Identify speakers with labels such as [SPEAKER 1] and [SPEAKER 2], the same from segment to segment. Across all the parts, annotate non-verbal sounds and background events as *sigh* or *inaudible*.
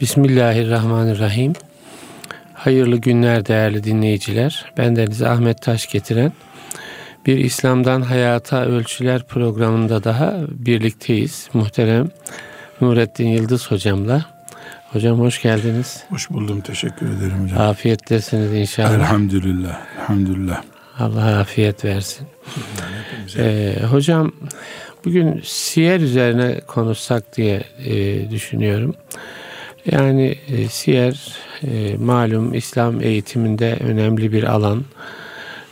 [SPEAKER 1] Bismillahirrahmanirrahim. Hayırlı günler değerli dinleyiciler. Ben Deniz Ahmet Taş getiren bir İslam'dan Hayata Ölçüler programında daha birlikteyiz. Muhterem Nurettin Yıldız hocamla. Hocam hoş geldiniz.
[SPEAKER 2] Hoş buldum. Teşekkür ederim hocam.
[SPEAKER 1] Afiyettesiniz inşallah.
[SPEAKER 2] Elhamdülillah. Elhamdülillah.
[SPEAKER 1] Allah afiyet versin. Ee, hocam bugün siyer üzerine konuşsak diye e, düşünüyorum. Yani e, siyer e, malum İslam eğitiminde önemli bir alan.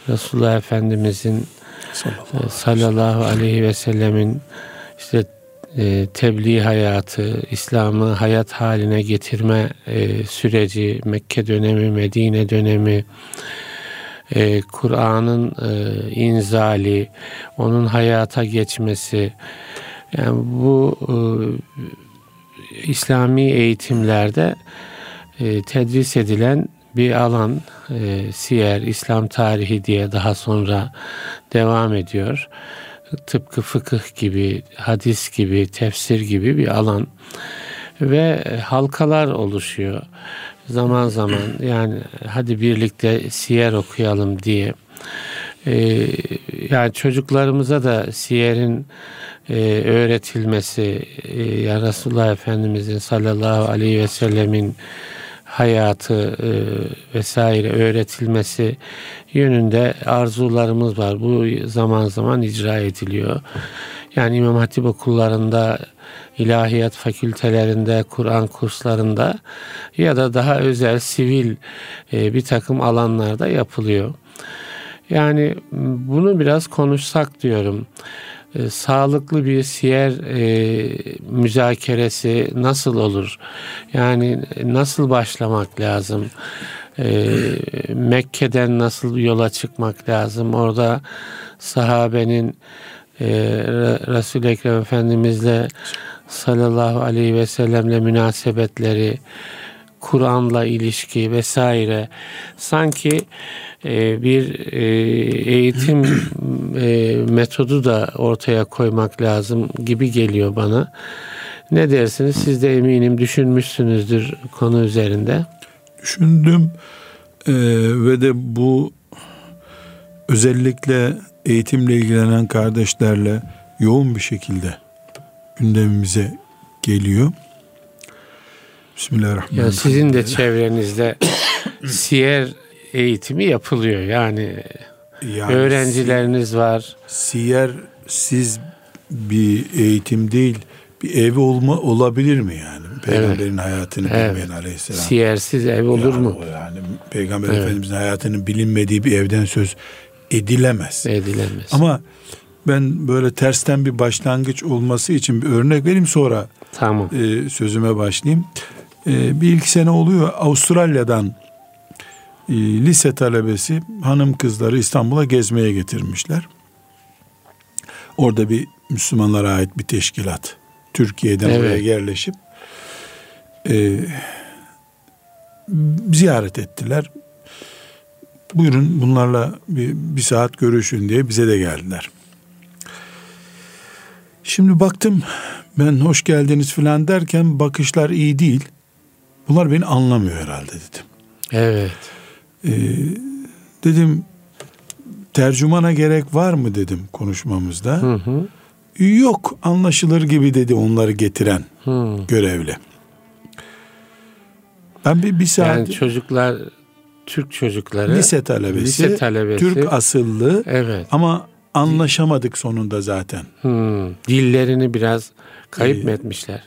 [SPEAKER 1] Resulullah Efendimizin sallallahu, e, sallallahu aleyhi ve sellemin işte e, tebliğ hayatı, İslam'ı hayat haline getirme e, süreci, Mekke dönemi, Medine dönemi, e, Kur'an'ın e, inzali, onun hayata geçmesi, yani bu İslami eğitimlerde e, tedris edilen bir alan e, siyer, İslam tarihi diye daha sonra devam ediyor. Tıpkı fıkıh gibi, hadis gibi, tefsir gibi bir alan. Ve halkalar oluşuyor. Zaman zaman yani hadi birlikte siyer okuyalım diye. Ee, yani çocuklarımıza da siyerin e, öğretilmesi e, ya Resulullah Efendimizin sallallahu aleyhi ve sellemin hayatı e, vesaire öğretilmesi yönünde arzularımız var. Bu zaman zaman icra ediliyor. Yani İmam Hatip okullarında, ilahiyat fakültelerinde, Kur'an kurslarında ya da daha özel sivil e, bir takım alanlarda yapılıyor. Yani bunu biraz konuşsak diyorum. E, sağlıklı bir siyer e, müzakeresi nasıl olur? Yani nasıl başlamak lazım? E, Mekke'den nasıl yola çıkmak lazım? Orada sahabenin e, Resul-i Ekrem Efendimizle sallallahu aleyhi ve sellemle münasebetleri, Kur'an'la ilişki vesaire sanki bir e, eğitim *clears throat* e, metodu da ortaya koymak lazım gibi geliyor bana. Ne dersiniz? Siz de eminim düşünmüşsünüzdür konu üzerinde.
[SPEAKER 2] Düşündüm ee, ve de bu özellikle eğitimle ilgilenen kardeşlerle yoğun bir şekilde gündemimize geliyor.
[SPEAKER 1] Bismillahirrahmanirrahim. Ya sizin de çevrenizde *clears throat* siyer eğitimi yapılıyor. Yani, yani öğrencileriniz var.
[SPEAKER 2] Siyer siz bir eğitim değil bir evi olma olabilir mi yani? Peygamberin evet. hayatını evet. bilmeyen aleyhisselam.
[SPEAKER 1] Siyersiz ev olur
[SPEAKER 2] yani,
[SPEAKER 1] mu?
[SPEAKER 2] Yani Peygamber evet. Efendimizin hayatının bilinmediği bir evden söz edilemez.
[SPEAKER 1] Edilemez.
[SPEAKER 2] Ama ben böyle tersten bir başlangıç olması için bir örnek vereyim sonra
[SPEAKER 1] tamam.
[SPEAKER 2] e, sözüme başlayayım. E, bir iki sene oluyor Avustralya'dan e, lise talebesi hanım kızları İstanbul'a gezmeye getirmişler. Orada bir Müslümanlara ait bir teşkilat Türkiye'den evet. oraya yerleşip e, ziyaret ettiler. Buyurun bunlarla bir, bir saat görüşün diye bize de geldiler. Şimdi baktım ben hoş geldiniz filan derken bakışlar iyi değil. Bunlar beni anlamıyor herhalde dedim.
[SPEAKER 1] Evet.
[SPEAKER 2] Ee, dedim tercümana gerek var mı dedim konuşmamızda. Hı hı. Yok anlaşılır gibi dedi onları getiren hı. görevli. Ben bir, bir saat...
[SPEAKER 1] Yani çocuklar Türk çocukları
[SPEAKER 2] lise talebesi, lise talebesi Türk asıllı
[SPEAKER 1] evet.
[SPEAKER 2] ama anlaşamadık sonunda zaten.
[SPEAKER 1] Hmm, dillerini biraz kayıp ee, mı etmişler?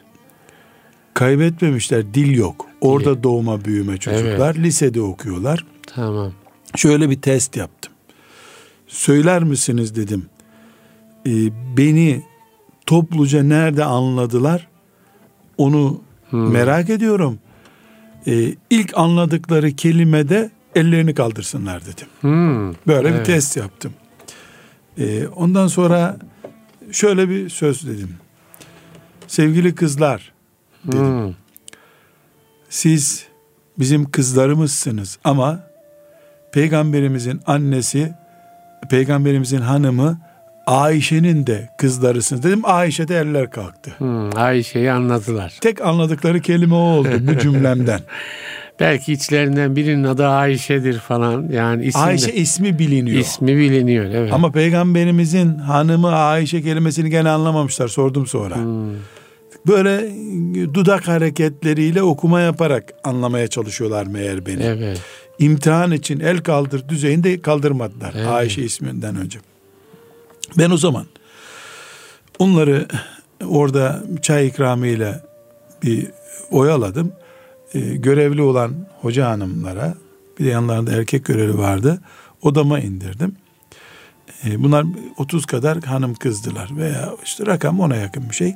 [SPEAKER 2] Kaybetmemişler, dil yok. Orada dil. doğma büyüme çocuklar, evet. lisede okuyorlar.
[SPEAKER 1] Tamam.
[SPEAKER 2] Şöyle bir test yaptım. Söyler misiniz dedim. Ee, beni topluca nerede anladılar? Onu hmm. merak ediyorum. Ee, ilk anladıkları kelimede ellerini kaldırsınlar dedim.
[SPEAKER 1] Hmm.
[SPEAKER 2] Böyle evet. bir test yaptım. Ee, ondan sonra şöyle bir söz dedim. Sevgili kızlar dedim. Hmm. Siz bizim kızlarımızsınız ama peygamberimizin annesi, peygamberimizin hanımı Ayşe'nin de kızlarısınız dedim. Ayşe'de eller kalktı.
[SPEAKER 1] Hmm, Ayşe'yi anladılar.
[SPEAKER 2] Tek anladıkları kelime o oldu bu cümlemden. *laughs*
[SPEAKER 1] Belki içlerinden birinin adı Ayşe'dir falan. Yani isim
[SPEAKER 2] Ayşe
[SPEAKER 1] de,
[SPEAKER 2] ismi biliniyor.
[SPEAKER 1] ismi biliniyor. Evet.
[SPEAKER 2] Ama peygamberimizin hanımı Ayşe kelimesini gene anlamamışlar sordum sonra.
[SPEAKER 1] Hmm,
[SPEAKER 2] Böyle dudak hareketleriyle okuma yaparak anlamaya çalışıyorlar meğer beni.
[SPEAKER 1] evet.
[SPEAKER 2] İmtihan için el kaldır düzeyinde kaldırmadılar
[SPEAKER 1] Evet.
[SPEAKER 2] Ayşe isminden önce. Ben o zaman onları orada çay ikramıyla bir oyaladım. Ee, görevli olan hoca hanımlara bir de yanlarında erkek görevli vardı. Odama indirdim. Ee, bunlar 30 kadar hanım kızdılar veya işte rakam ona yakın bir şey.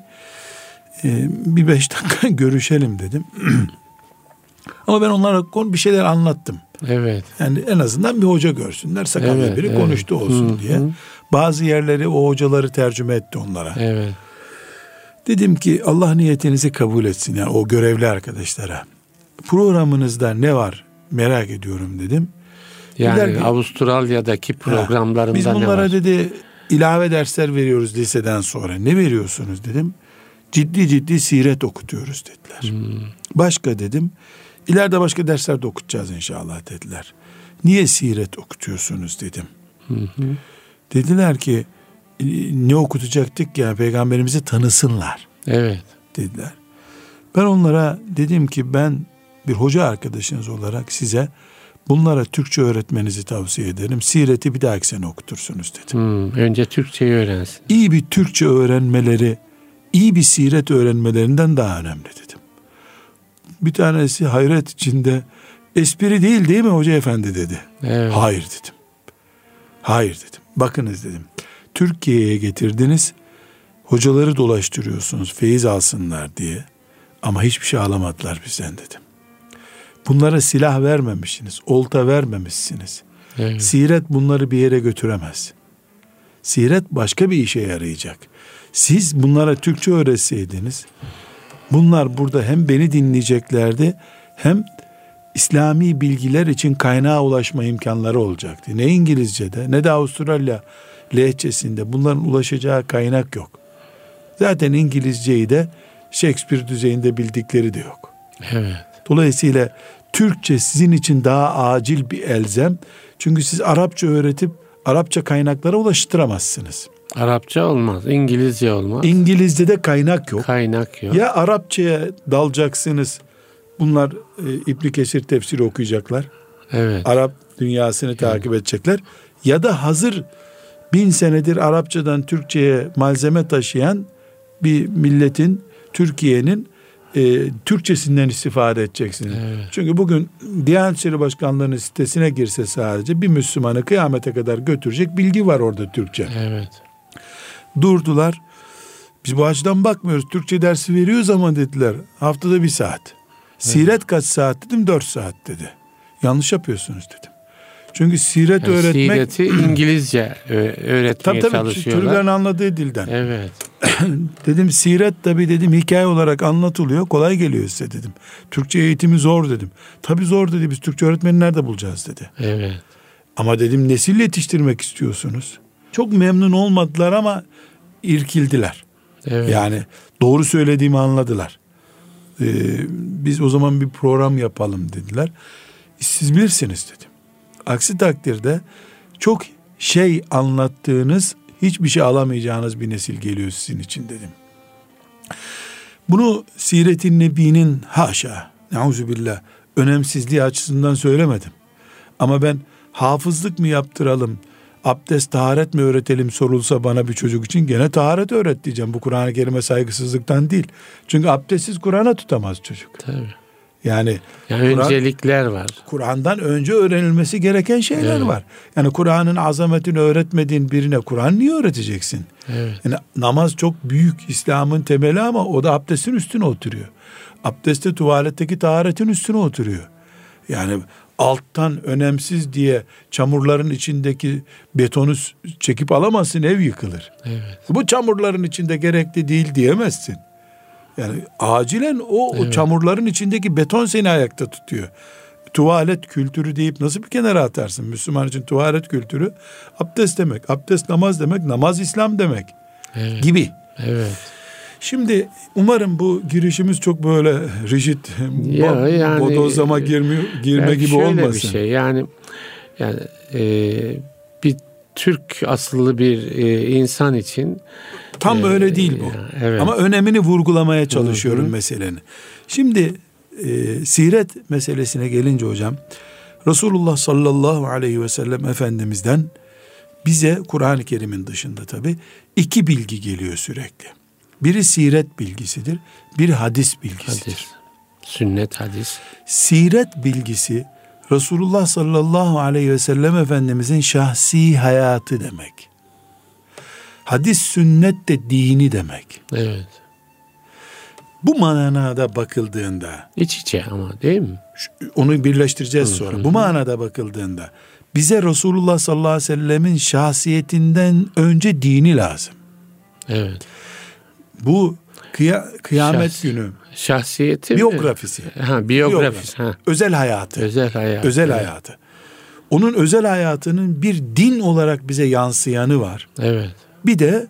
[SPEAKER 2] Ee, bir beş dakika *laughs* görüşelim dedim. *clears throat* Ama ben onlara bir şeyler anlattım.
[SPEAKER 1] Evet.
[SPEAKER 2] Yani en azından bir hoca görsünler. Sakallı
[SPEAKER 1] Evet,
[SPEAKER 2] biri
[SPEAKER 1] evet.
[SPEAKER 2] konuştu olsun
[SPEAKER 1] Hı,
[SPEAKER 2] diye.
[SPEAKER 1] hı.
[SPEAKER 2] Bazı yerleri o hocaları tercüme etti onlara.
[SPEAKER 1] Evet.
[SPEAKER 2] Dedim ki Allah niyetinizi kabul etsin yani o görevli arkadaşlara. Programınızda ne var merak ediyorum dedim.
[SPEAKER 1] Yani
[SPEAKER 2] Dediler ki-
[SPEAKER 1] Avustralya'daki programlarında
[SPEAKER 2] Biz
[SPEAKER 1] ne
[SPEAKER 2] bunlara
[SPEAKER 1] var?
[SPEAKER 2] dedi ilave dersler veriyoruz liseden sonra. Ne veriyorsunuz dedim. Ciddi ciddi siret okutuyoruz dediler.
[SPEAKER 1] Hmm,
[SPEAKER 2] Başka dedim. İleride başka dersler de okutacağız inşallah dediler. Niye siret okutuyorsunuz dedim.
[SPEAKER 1] hı hı.
[SPEAKER 2] Dediler ki "E, ne okutacaktık ya peygamberimizi tanısınlar
[SPEAKER 1] Evet.
[SPEAKER 2] dediler. Ben onlara dedim ki ben bir hoca arkadaşınız olarak size bunlara Türkçe öğretmenizi tavsiye ederim. Sireti bir dahaki sene okutursunuz dedim.
[SPEAKER 1] Hmm, önce Türkçeyi öğrensin.
[SPEAKER 2] İyi bir Türkçe öğrenmeleri, iyi bir siret öğrenmelerinden daha önemli dedim. Bir tanesi hayret içinde espri değil değil mi hoca efendi dedi.
[SPEAKER 1] Evet.
[SPEAKER 2] Hayır dedim. Hayır dedim. Bakınız dedim. Türkiye'ye getirdiniz. Hocaları dolaştırıyorsunuz feyiz alsınlar diye. Ama hiçbir şey alamadılar bizden dedim. Bunlara silah vermemişsiniz. Olta vermemişsiniz.
[SPEAKER 1] Evet.
[SPEAKER 2] Siret bunları bir yere götüremez. Siret başka bir işe yarayacak. Siz bunlara Türkçe öğretseydiniz bunlar burada hem beni dinleyeceklerdi hem İslami bilgiler için kaynağa ulaşma imkanları olacaktı. Ne İngilizce'de ne de Avustralya lehçesinde bunların ulaşacağı kaynak yok. Zaten İngilizceyi de Shakespeare düzeyinde bildikleri de yok.
[SPEAKER 1] Evet.
[SPEAKER 2] Dolayısıyla Türkçe sizin için daha acil bir elzem. Çünkü siz Arapça öğretip Arapça kaynaklara ulaştıramazsınız.
[SPEAKER 1] Arapça olmaz. İngilizce olmaz.
[SPEAKER 2] İngilizce'de kaynak yok.
[SPEAKER 1] Kaynak yok.
[SPEAKER 2] Ya Arapçaya dalacaksınız. Bunlar e, İbn Kesir tefsiri okuyacaklar.
[SPEAKER 1] Evet.
[SPEAKER 2] Arap dünyasını takip edecekler. Ya da hazır bin senedir Arapçadan Türkçe'ye malzeme taşıyan bir milletin, Türkiye'nin e, Türkçesinden istifade edeceksiniz.
[SPEAKER 1] Evet.
[SPEAKER 2] Çünkü bugün Diyanet İşleri Başkanlığı'nın sitesine girse sadece bir Müslümanı kıyamete kadar götürecek bilgi var orada Türkçe.
[SPEAKER 1] Evet.
[SPEAKER 2] Durdular. Biz bu açıdan bakmıyoruz. Türkçe dersi veriyoruz ama dediler. Haftada bir saat. Siret kaç saat dedim? Dört saat dedi. Yanlış yapıyorsunuz dedim. Çünkü siret
[SPEAKER 1] Yani
[SPEAKER 2] öğretmek...
[SPEAKER 1] Sireti *clears throat* İngilizce öğretmeye
[SPEAKER 2] Tabii tabii
[SPEAKER 1] çalışıyorlar.
[SPEAKER 2] çocukların anladığı dilden.
[SPEAKER 1] Evet. *clears throat*
[SPEAKER 2] Dedim siret tabii dedim hikaye olarak anlatılıyor. Kolay geliyor size dedim. Türkçe eğitimi zor dedim. Tabii zor dedi. Biz Türkçe öğretmeni nerede bulacağız dedi.
[SPEAKER 1] Evet.
[SPEAKER 2] Ama dedim nesil yetiştirmek istiyorsunuz. Çok memnun olmadılar ama irkildiler.
[SPEAKER 1] Evet.
[SPEAKER 2] Yani doğru söylediğimi anladılar. Ee, biz o zaman bir program yapalım dediler. Siz bilirsiniz dedim. Aksi takdirde çok şey anlattığınız hiçbir şey alamayacağınız bir nesil geliyor sizin için dedim. Bunu Siret-i Nebi'nin haşa, neuzubillah, önemsizliği açısından söylemedim. Ama ben hafızlık mı yaptıralım, abdest taharet mi öğretelim sorulsa bana bir çocuk için gene taharet öğret diyeceğim. Bu Kur'an-ı Kerim'e saygısızlıktan değil. Çünkü abdestsiz Kur'an'a tutamaz çocuk.
[SPEAKER 1] Tabii.
[SPEAKER 2] Yani
[SPEAKER 1] Yani
[SPEAKER 2] Kur'an-
[SPEAKER 1] öncelikler var.
[SPEAKER 2] Kur'an'dan önce öğrenilmesi gereken şeyler
[SPEAKER 1] Evet.
[SPEAKER 2] var. Yani Kur'an'ın azametini öğretmediğin birine Kur'an niye öğreteceksin?
[SPEAKER 1] Evet.
[SPEAKER 2] Yani namaz çok büyük İslam'ın temeli ama o da abdestin üstüne oturuyor. Abdeste tuvaletteki taharetin üstüne oturuyor. Yani alttan önemsiz diye çamurların içindeki betonu çekip alamazsın ev yıkılır.
[SPEAKER 1] Evet.
[SPEAKER 2] Bu çamurların içinde gerekli değil diyemezsin. Yani acilen o, o
[SPEAKER 1] Evet.
[SPEAKER 2] çamurların içindeki beton seni ayakta tutuyor. tuvalet kültürü deyip nasıl bir kenara atarsın? Müslüman için tuvalet kültürü abdest demek. Abdest namaz demek. Namaz İslam demek.
[SPEAKER 1] Evet.
[SPEAKER 2] Gibi.
[SPEAKER 1] Evet.
[SPEAKER 2] Şimdi umarım bu girişimiz çok böyle rigid,
[SPEAKER 1] Ya yani-
[SPEAKER 2] bodozlama girme, girme gibi
[SPEAKER 1] şöyle
[SPEAKER 2] olmasın.
[SPEAKER 1] bir şey yani yani e, bir Türk asıllı bir e, insan için
[SPEAKER 2] Tam
[SPEAKER 1] e,
[SPEAKER 2] öyle değil bu.
[SPEAKER 1] ya, evet.
[SPEAKER 2] Ama önemini vurgulamaya çalışıyorum
[SPEAKER 1] Hı hı.
[SPEAKER 2] meselenin. Şimdi e, siret meselesine gelince hocam Resulullah sallallahu aleyhi ve sellem Efendimiz'den bize Kur'an-ı Kerim'in dışında tabi iki bilgi geliyor sürekli. Biri siret bilgisidir, biri hadis bilgisidir.
[SPEAKER 1] hadis. Sünnet hadis.
[SPEAKER 2] Siret bilgisi Resulullah sallallahu aleyhi ve sellem Efendimizin şahsi hayatı demek. Hadis sünnet de dini demek.
[SPEAKER 1] Evet.
[SPEAKER 2] Bu manada bakıldığında
[SPEAKER 1] İç içe ama değil mi?
[SPEAKER 2] onu birleştireceğiz sonra. Bu manada bakıldığında bize Resulullah sallallahu aleyhi ve sellemin şahsiyetinden önce dini lazım.
[SPEAKER 1] Evet.
[SPEAKER 2] Bu kıya- kıyamet
[SPEAKER 1] Şahs-
[SPEAKER 2] günü
[SPEAKER 1] Şahsiyeti mi?
[SPEAKER 2] biyografisi,
[SPEAKER 1] Ha, biyografi. Ha.
[SPEAKER 2] özel hayatı.
[SPEAKER 1] Özel hayat.
[SPEAKER 2] özel
[SPEAKER 1] evet.
[SPEAKER 2] hayatı. Onun özel hayatının bir din olarak bize yansıyanı var.
[SPEAKER 1] Evet.
[SPEAKER 2] Bir de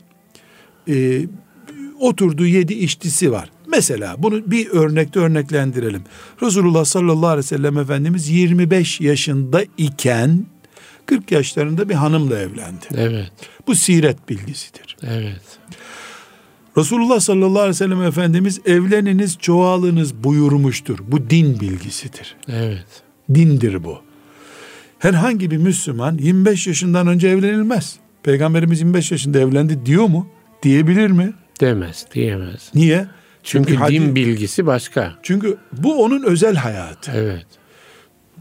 [SPEAKER 2] e, oturduğu yedi içtisi var. Mesela bunu bir örnekte örneklendirelim. Resulullah sallallahu aleyhi ve sellem Efendimiz 25 yaşında iken 40 yaşlarında bir hanımla evlendi.
[SPEAKER 1] Evet.
[SPEAKER 2] Bu siret bilgisidir.
[SPEAKER 1] Evet.
[SPEAKER 2] Resulullah sallallahu aleyhi ve sellem Efendimiz evleniniz çoğalınız buyurmuştur. Bu din bilgisidir.
[SPEAKER 1] Evet.
[SPEAKER 2] Dindir bu. Herhangi bir Müslüman 25 yaşından önce evlenilmez. Peygamberimiz 25 yaşında evlendi diyor mu? Diyebilir mi?
[SPEAKER 1] Demez, diyemez.
[SPEAKER 2] Niye?
[SPEAKER 1] Çünkü,
[SPEAKER 2] hadi-
[SPEAKER 1] din bilgisi başka.
[SPEAKER 2] çünkü bu onun özel hayatı.
[SPEAKER 1] Evet.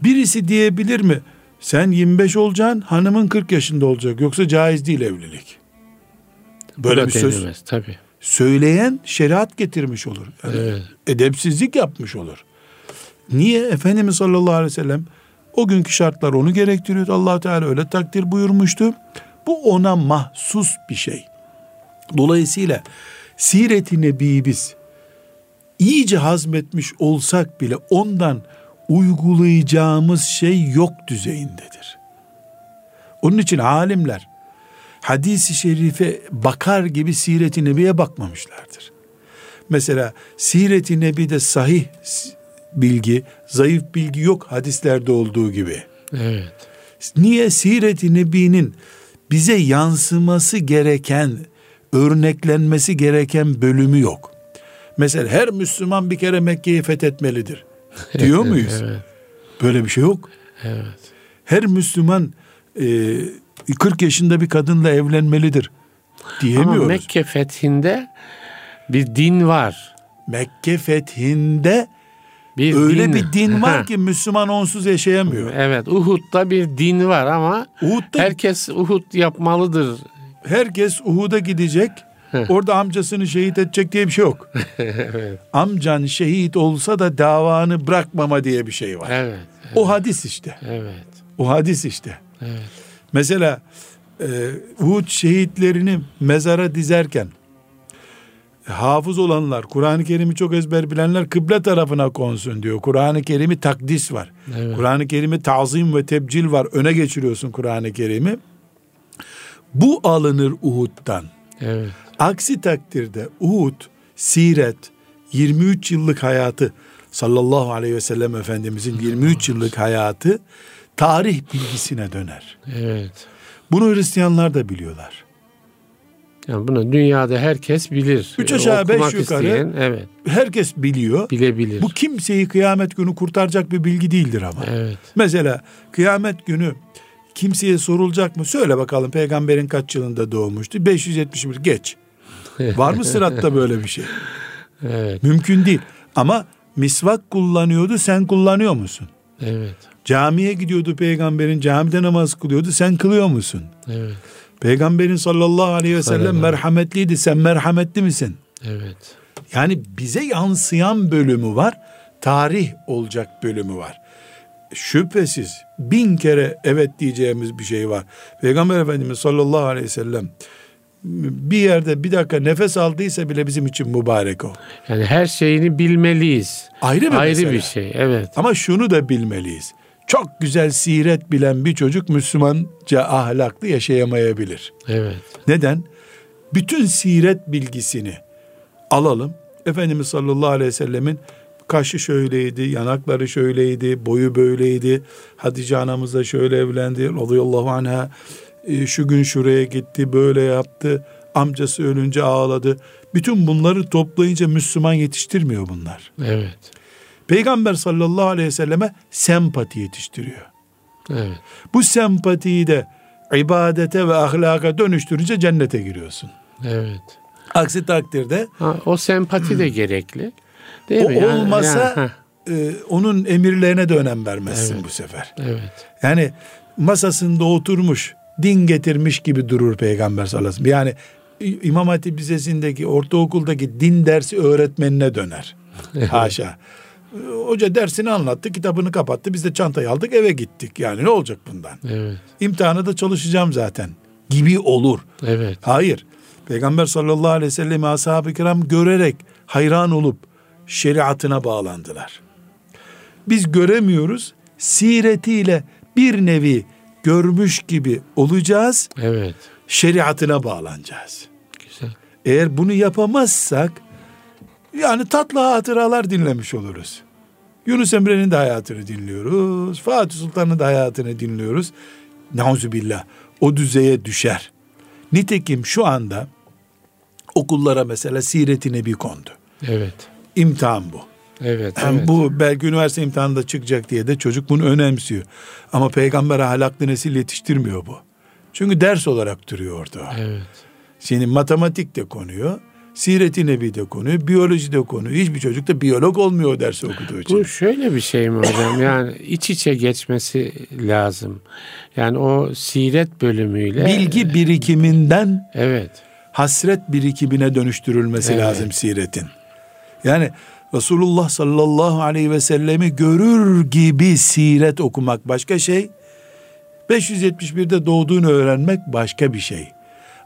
[SPEAKER 2] Birisi diyebilir mi? Sen 25 olacaksın, hanımın 40 yaşında olacak. Yoksa caiz değil evlilik. Böyle bir söz
[SPEAKER 1] tabii.
[SPEAKER 2] Söyleyen şeriat getirmiş olur. Yani
[SPEAKER 1] Evet.
[SPEAKER 2] edepsizlik yapmış olur. Niye? Efendimiz sallallahu aleyhi ve sellem o günkü şartlar onu gerektiriyor. allah Teala öyle takdir buyurmuştu. Bu ona mahsus bir şey. Dolayısıyla siret-i nebiyi biz iyice hazmetmiş olsak bile ondan uygulayacağımız şey yok düzeyindedir. Onun için alimler hadisi şerife bakar gibi siret-i nebiye bakmamışlardır. Mesela siret-i nebide sahih bilgi, zayıf bilgi yok hadislerde olduğu gibi.
[SPEAKER 1] Evet.
[SPEAKER 2] Niye siret-i nebinin bize yansıması gereken, örneklenmesi gereken bölümü yok? Mesela her Müslüman bir kere Mekke'yi fethetmelidir. *laughs* Diyor muyuz?
[SPEAKER 1] Evet.
[SPEAKER 2] Böyle bir şey yok.
[SPEAKER 1] Evet.
[SPEAKER 2] Her Müslüman e, 40 yaşında bir kadınla evlenmelidir. Diyemiyoruz.
[SPEAKER 1] Ama Mekke fethinde bir din var.
[SPEAKER 2] Mekke fethinde
[SPEAKER 1] Bir
[SPEAKER 2] öyle
[SPEAKER 1] din,
[SPEAKER 2] bir din var *laughs* ki Müslüman onsuz yaşayamıyor.
[SPEAKER 1] Evet, Uhud'da bir din var ama
[SPEAKER 2] Uhud'da
[SPEAKER 1] herkes Uhud yapmalıdır.
[SPEAKER 2] herkes Uhud'a gidecek. Orada amcasını şehit edecek diye bir şey yok. *laughs*
[SPEAKER 1] evet.
[SPEAKER 2] Amcan şehit olsa da davanı bırakmama diye bir şey var.
[SPEAKER 1] Evet.
[SPEAKER 2] O hadis işte.
[SPEAKER 1] Evet.
[SPEAKER 2] O hadis işte.
[SPEAKER 1] Evet.
[SPEAKER 2] Mesela e, Uhud şehitlerini mezara dizerken e, hafız olanlar, Kur'an-ı Kerim'i çok ezber bilenler kıble tarafına konsun diyor. Kur'an-ı Kerim'i takdis var.
[SPEAKER 1] Evet.
[SPEAKER 2] Kur'an-ı Kerim'i tazim ve tebcil var. Öne geçiriyorsun Kur'an-ı Kerim'i. Bu alınır Uhud'dan.
[SPEAKER 1] Evet.
[SPEAKER 2] Aksi takdirde Uhud, siret, 23 yıllık hayatı sallallahu aleyhi ve sellem Efendimizin 23 yıllık hayatı tarih bilgisine döner.
[SPEAKER 1] Evet.
[SPEAKER 2] Bunu Hristiyanlar da biliyorlar.
[SPEAKER 1] Yani bunu dünyada herkes bilir.
[SPEAKER 2] Üç aşağı beş
[SPEAKER 1] Okumak
[SPEAKER 2] yukarı.
[SPEAKER 1] isteyen, evet.
[SPEAKER 2] Herkes biliyor.
[SPEAKER 1] Bilebilir.
[SPEAKER 2] Bu kimseyi kıyamet günü kurtaracak bir bilgi değildir ama.
[SPEAKER 1] Evet.
[SPEAKER 2] Mesela kıyamet günü kimseye sorulacak mı? Söyle bakalım peygamberin kaç yılında doğmuştu? 571 geç. *laughs* Var mı sıratta böyle bir şey?
[SPEAKER 1] Evet.
[SPEAKER 2] Mümkün değil. Ama misvak kullanıyordu sen kullanıyor musun?
[SPEAKER 1] Evet.
[SPEAKER 2] Camiye gidiyordu peygamberin camide namaz kılıyordu sen kılıyor musun?
[SPEAKER 1] Evet.
[SPEAKER 2] Peygamberin sallallahu aleyhi ve sellem
[SPEAKER 1] Sallallahu.
[SPEAKER 2] merhametliydi sen merhametli misin?
[SPEAKER 1] Evet.
[SPEAKER 2] Yani bize yansıyan bölümü var, tarih olacak bölümü var. Şüphesiz bin kere evet diyeceğimiz bir şey var. Peygamber Efendimiz sallallahu aleyhi ve sellem bir yerde bir dakika nefes aldıysa bile bizim için mübarek o.
[SPEAKER 1] Yani her şeyini bilmeliyiz.
[SPEAKER 2] Ayrı bir
[SPEAKER 1] Ayrı
[SPEAKER 2] mesele.
[SPEAKER 1] bir şey. Evet.
[SPEAKER 2] Ama şunu da bilmeliyiz. Çok güzel siret bilen bir çocuk Müslümanca ahlaklı yaşayamayabilir.
[SPEAKER 1] Evet.
[SPEAKER 2] Neden? Bütün siret bilgisini alalım. Efendimiz sallallahu aleyhi ve sellemin kaşı şöyleydi, yanakları şöyleydi, boyu böyleydi. Hatice anamız da şöyle evlendi radıyallahu anha. E, şu gün şuraya gitti, böyle yaptı. Amcası ölünce ağladı. Bütün bunları toplayınca Müslüman yetiştirmiyor bunlar.
[SPEAKER 1] Evet.
[SPEAKER 2] Peygamber sallallahu aleyhi ve selleme sempati yetiştiriyor.
[SPEAKER 1] Evet.
[SPEAKER 2] Bu sempatiyi de ibadete ve ahlaka dönüştürünce cennete giriyorsun.
[SPEAKER 1] Evet.
[SPEAKER 2] Aksi takdirde
[SPEAKER 1] Ha, o sempati de *clears throat* gerekli. Değil
[SPEAKER 2] o
[SPEAKER 1] mi? Yani-
[SPEAKER 2] olmasa
[SPEAKER 1] yani,
[SPEAKER 2] e, onun emirlerine de önem vermezsin
[SPEAKER 1] Evet.
[SPEAKER 2] bu sefer.
[SPEAKER 1] evet.
[SPEAKER 2] Yani masasında oturmuş, din getirmiş gibi durur Peygamber sallallahu aleyhi ve sellem. Yani İmam Hatip Lisesi'ndeki, ortaokuldaki din dersi öğretmenine döner. *laughs* Haşa. Hoca dersini anlattı, kitabını kapattı. Biz de çantayı aldık, eve gittik. Yani ne olacak bundan?
[SPEAKER 1] Evet.
[SPEAKER 2] İmtihana da çalışacağım zaten. Gibi olur.
[SPEAKER 1] Evet.
[SPEAKER 2] Hayır. Peygamber sallallahu aleyhi ve sellem ashab-ı kiram görerek hayran olup şeriatına bağlandılar. Biz göremiyoruz. Siretiyle bir nevi görmüş gibi olacağız.
[SPEAKER 1] Evet.
[SPEAKER 2] Şeriatına bağlanacağız.
[SPEAKER 1] Güzel.
[SPEAKER 2] Eğer bunu yapamazsak yani tatlı hatıralar dinlemiş oluruz. Yunus Emre'nin de hayatını dinliyoruz. Fatih Sultan'ın da hayatını dinliyoruz. Nauzubillah. O düzeye düşer. Nitekim şu anda okullara mesela Siret-i Nebi kondu.
[SPEAKER 1] Evet.
[SPEAKER 2] İmtihan bu.
[SPEAKER 1] Evet. Evet.
[SPEAKER 2] Bu belki üniversite imtihanında çıkacak diye de çocuk bunu önemsiyor. Ama peygamber ahlaklı nesil yetiştirmiyor bu. Çünkü ders olarak duruyor orada.
[SPEAKER 1] Evet.
[SPEAKER 2] Senin matematik de konuyor, siret-i nebi de konuyor, biyoloji de konuyor. Hiçbir çocuk da biyolog olmuyor dersi okuduğu için.
[SPEAKER 1] Bu şöyle bir şey mi hocam? *laughs* Yani iç içe geçmesi lazım. Yani o siret bölümüyle
[SPEAKER 2] Bilgi birikiminden
[SPEAKER 1] Evet.
[SPEAKER 2] hasret birikimine dönüştürülmesi
[SPEAKER 1] Evet.
[SPEAKER 2] lazım siretin. Yani Resulullah sallallahu aleyhi ve sellemi görür gibi siret okumak başka şey. 571'de doğduğunu öğrenmek başka bir şey.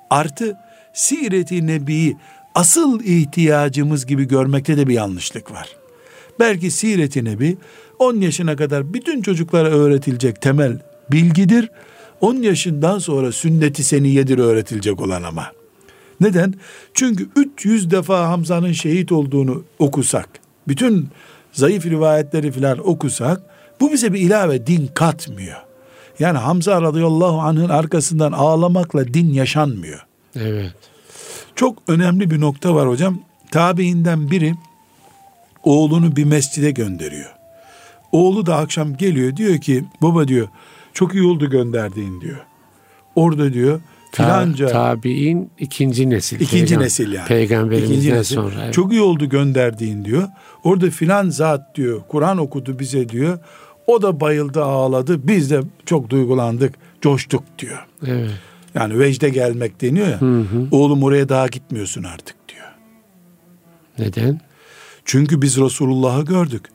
[SPEAKER 2] Artı Siret-i Nebi'yi asıl ihtiyacımız gibi görmekte de bir yanlışlık var. Belki Siret-i Nebi 10 yaşına kadar bütün çocuklara öğretilecek temel bilgidir. 10 yaşından sonra sünnet-i seniyedir öğretilecek olan ama. Neden? Çünkü 300 defa Hamza'nın şehit olduğunu okusak, bütün zayıf rivayetleri filan okusak, bu bize bir ilave din katmıyor. Yani Hamza radıyallahu anh'ın arkasından ağlamakla din yaşanmıyor.
[SPEAKER 1] Evet.
[SPEAKER 2] Çok önemli bir nokta var hocam. Tabiinden biri oğlunu bir mescide gönderiyor. Oğlu da akşam geliyor diyor ki baba diyor çok iyi oldu gönderdiğin diyor. Orada diyor
[SPEAKER 1] Ta-
[SPEAKER 2] filanca
[SPEAKER 1] tabi'in ikinci nesil.
[SPEAKER 2] İkinci
[SPEAKER 1] Peygam-
[SPEAKER 2] nesil yani.
[SPEAKER 1] Peygamberimizden
[SPEAKER 2] İkinci nesil.
[SPEAKER 1] sonra. evet.
[SPEAKER 2] Çok iyi oldu gönderdiğin diyor. Orada filan zat diyor. Kur'an okudu bize diyor. O da bayıldı ağladı. Biz de çok duygulandık. Coştuk diyor.
[SPEAKER 1] Evet.
[SPEAKER 2] Yani vecde gelmek deniyor ya.
[SPEAKER 1] Hı hı.
[SPEAKER 2] Oğlum oraya daha gitmiyorsun artık diyor.
[SPEAKER 1] Neden?
[SPEAKER 2] Çünkü biz Resulullah'ı gördük.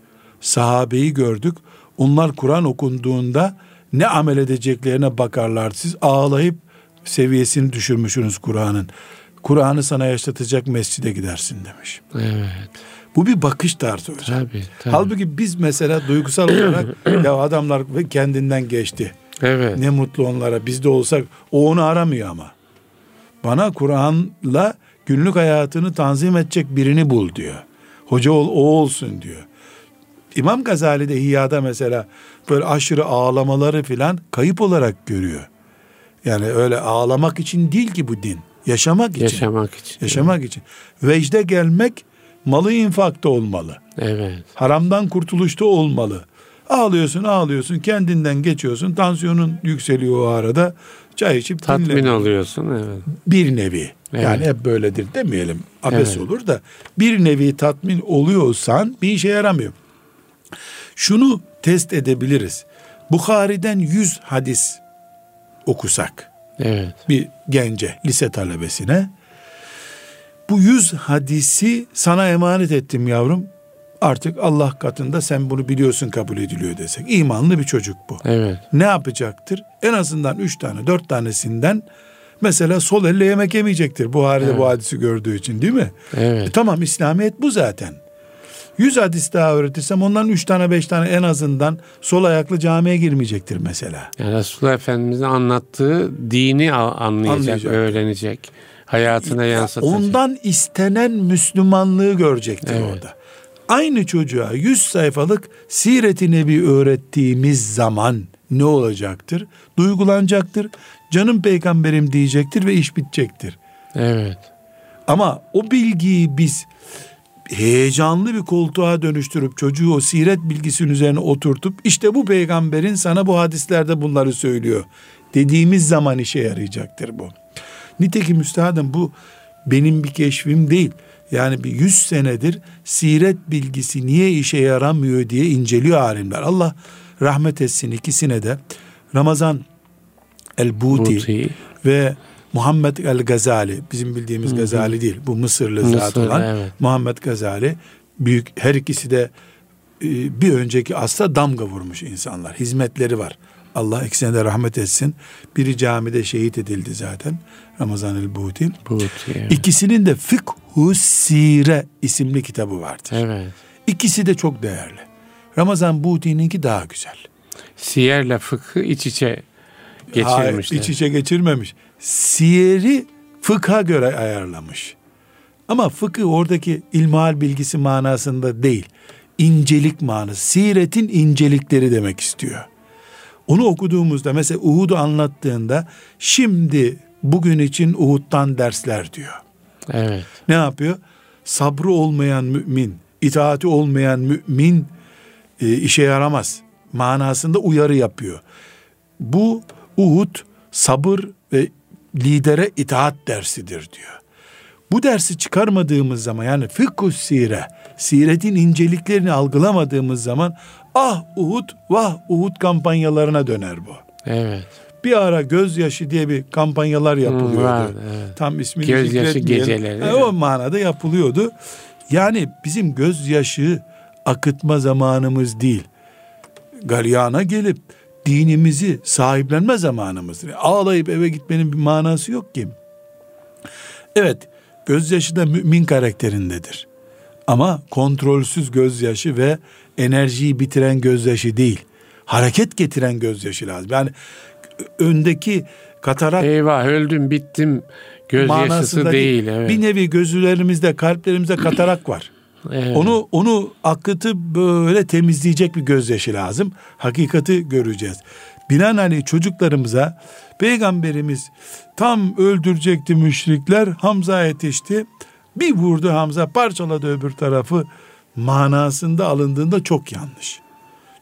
[SPEAKER 2] Sahabeyi gördük. Onlar Kur'an okunduğunda ne amel edeceklerine bakarlar. Siz ağlayıp seviyesini düşürmüşsünüz Kur'an'ın. Kur'an'ı sana yaşatacak mescide gidersin demiş.
[SPEAKER 1] Evet.
[SPEAKER 2] Bu bir bakış tarzı hocam.
[SPEAKER 1] Tabii. tabii.
[SPEAKER 2] Halbuki biz mesela duygusal olarak *clears throat* ya adamlar kendinden geçti.
[SPEAKER 1] Evet.
[SPEAKER 2] Ne mutlu onlara. Biz de olsak o onu aramıyor ama. Bana Kur'an'la günlük hayatını tanzim edecek birini bul diyor. Hoca ol, o olsun diyor. İmam Gazali de İhya'da mesela böyle aşırı ağlamaları filan kayıp olarak görüyor. Yani öyle ağlamak için değil ki bu din. Yaşamak için.
[SPEAKER 1] Yaşamak için.
[SPEAKER 2] Yaşamak için. Vecde gelmek malı infakta olmalı.
[SPEAKER 1] Evet.
[SPEAKER 2] Haramdan kurtuluşta olmalı. Ağlıyorsun ağlıyorsun kendinden geçiyorsun tansiyonun yükseliyor o arada çay içip
[SPEAKER 1] Tatmin
[SPEAKER 2] dinle.
[SPEAKER 1] oluyorsun. Evet.
[SPEAKER 2] Bir nevi
[SPEAKER 1] Evet.
[SPEAKER 2] yani hep böyledir demeyelim abes
[SPEAKER 1] Evet.
[SPEAKER 2] olur da bir nevi tatmin oluyorsan bir işe yaramıyor. Şunu test edebiliriz. Bukhari'den 100 hadis okusak
[SPEAKER 1] Evet.
[SPEAKER 2] bir gence, lise talebesine bu yüz hadisi sana emanet ettim yavrum. Artık Allah katında sen bunu biliyorsun kabul ediliyor desek. İmanlı bir çocuk bu.
[SPEAKER 1] Evet.
[SPEAKER 2] Ne yapacaktır? En azından üç tane, dört tanesinden Mesela sol elle yemek yemeyecektir. Buhari'de evet. bu hadisi gördüğü için değil mi?
[SPEAKER 1] Evet.
[SPEAKER 2] E, tamam İslamiyet bu zaten. Yüz hadis daha öğretirsem ondan üç tane beş tane en azından sol ayaklı camiye girmeyecektir mesela.
[SPEAKER 1] Yani Resulullah Efendimiz'in anlattığı dini anlayacak, anlayacak. öğrenecek. Hayatına yansıtacak.
[SPEAKER 2] Ondan istenen Müslümanlığı görecektir evet. orada. Aynı çocuğa yüz sayfalık siret-i nebi öğrettiğimiz zaman ne olacaktır? Duygulanacaktır. Canım peygamberim diyecektir ve iş bitecektir.
[SPEAKER 1] Evet.
[SPEAKER 2] Ama o bilgiyi biz heyecanlı bir koltuğa dönüştürüp çocuğu o siret bilgisinin üzerine oturtup işte bu peygamberin sana bu hadislerde bunları söylüyor dediğimiz zaman işe yarayacaktır bu. Nitekim üstadım bu benim bir keşfim değil. Yani bir yüz senedir siret bilgisi niye işe yaramıyor diye inceliyor alimler. Allah rahmet etsin ikisine de. Ramazan el-Buti ve Muhammed el-Gazali bizim bildiğimiz Hı-hı. Gazali değil bu Mısırlı Mısır, zat olan evet. Muhammed Gazali büyük her ikisi de e, bir önceki asla damga vurmuş insanlar hizmetleri var Allah ikisine de rahmet etsin biri camide şehit edildi zaten Ramazan el-Buti evet. İkisinin de Fıkhu Sire isimli kitabı vardır
[SPEAKER 1] evet.
[SPEAKER 2] İkisi de çok değerli Ramazan Buti'ninki daha güzel
[SPEAKER 1] Siyerle fıkhı iç içe geçirmişler. Hayır,
[SPEAKER 2] iç içe geçirmemiş. Siyeri fıkha göre ayarlamış. Ama fıkı oradaki ilmihal bilgisi manasında değil. İncelik manası. Siretin incelikleri demek istiyor. Onu okuduğumuzda mesela Uhud'u anlattığında şimdi bugün için Uhud'dan dersler diyor.
[SPEAKER 1] Evet.
[SPEAKER 2] Ne yapıyor? Sabrı olmayan mümin, itaati olmayan mümin e, işe yaramaz manasında uyarı yapıyor. Bu Uhud sabır ve lidere itaat dersidir diyor. Bu dersi çıkarmadığımız zaman yani fıkhu sire, siretin inceliklerini algılamadığımız zaman ah Uhud, vah Uhud kampanyalarına döner bu.
[SPEAKER 1] Evet.
[SPEAKER 2] Bir ara gözyaşı diye bir kampanyalar yapılıyordu. Hmm, var, evet. Tam ismini
[SPEAKER 1] Gözyaşı geceleri.
[SPEAKER 2] E, o manada yapılıyordu. Yani bizim gözyaşı akıtma zamanımız değil. Galyana gelip dinimizi sahiplenme zamanımızdır. Ağlayıp eve gitmenin bir manası yok ki. Evet, gözyaşı da mümin karakterindedir. Ama kontrolsüz gözyaşı ve enerjiyi bitiren gözyaşı değil. Hareket getiren gözyaşı lazım. Yani öndeki katarak
[SPEAKER 1] eyvah öldüm bittim gözyaşısı değil. Evet.
[SPEAKER 2] Bir nevi gözlerimizde kalplerimizde katarak var. *clears throat* Evet. Onu onu akıtıp böyle temizleyecek bir gözyaşı lazım. Hakikati göreceğiz. Binaenaleyh çocuklarımıza peygamberimiz tam öldürecekti müşrikler. Hamza yetişti. Bir vurdu Hamza parçaladı öbür tarafı. Manasında alındığında çok yanlış.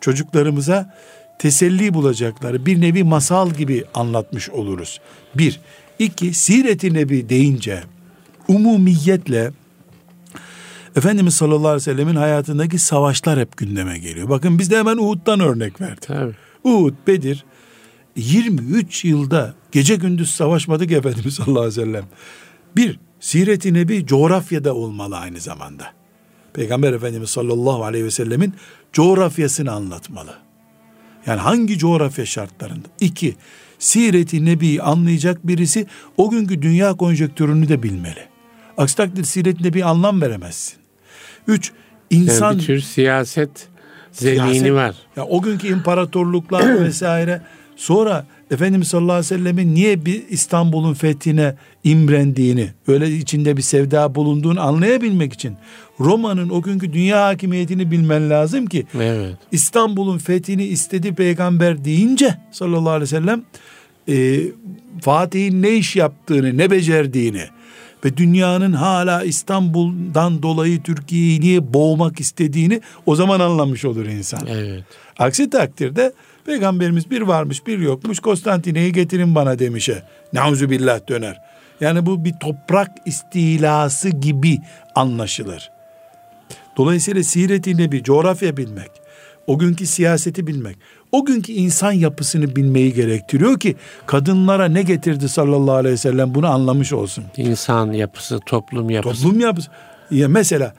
[SPEAKER 2] Çocuklarımıza teselli bulacakları bir nevi masal gibi anlatmış oluruz. Bir. iki Siret-i Nebi deyince umumiyetle Efendimiz sallallahu aleyhi ve sellemin hayatındaki savaşlar hep gündeme geliyor. Bakın biz de hemen Uhud'dan örnek verdik.
[SPEAKER 1] Tabii.
[SPEAKER 2] Uhud, Bedir 23 yılda gece gündüz savaşmadık Efendimiz sallallahu aleyhi ve sellem. Bir, Siret-i Nebi coğrafyada olmalı aynı zamanda. Peygamber Efendimiz sallallahu aleyhi ve sellemin coğrafyasını anlatmalı. Yani hangi coğrafya şartlarında? İki, Siret-i Nebi'yi anlayacak birisi o günkü dünya konjektürünü de bilmeli. Aksi takdirde Siret-i Nebi'ye anlam veremezsin. Üç, insan... Yani
[SPEAKER 1] bir tür siyaset zemini siyaset, var.
[SPEAKER 2] Ya o günkü imparatorluklar *clears throat* vesaire. Sonra Efendimiz sallallahu aleyhi ve sellemin niye bir İstanbul'un fethine imrendiğini, öyle içinde bir sevda bulunduğunu anlayabilmek için Roma'nın o günkü dünya hakimiyetini bilmen lazım ki
[SPEAKER 1] evet.
[SPEAKER 2] İstanbul'un fethini istedi peygamber deyince sallallahu aleyhi ve sellem e, Fatih'in ne iş yaptığını, ne becerdiğini, ve dünyanın hala İstanbul'dan dolayı Türkiye'yi niye boğmak istediğini o zaman anlamış olur insan.
[SPEAKER 1] Evet.
[SPEAKER 2] Aksi takdirde peygamberimiz bir varmış bir yokmuş Konstantine'yi getirin bana demişe. Nauzu billah döner. Yani bu bir toprak istilası gibi anlaşılır. Dolayısıyla siret-i bir coğrafya bilmek, o günkü siyaseti bilmek, o günkü insan yapısını bilmeyi gerektiriyor ki kadınlara ne getirdi sallallahu aleyhi ve sellem bunu anlamış olsun.
[SPEAKER 1] İnsan yapısı, toplum yapısı.
[SPEAKER 2] Toplum yapısı. Ya mesela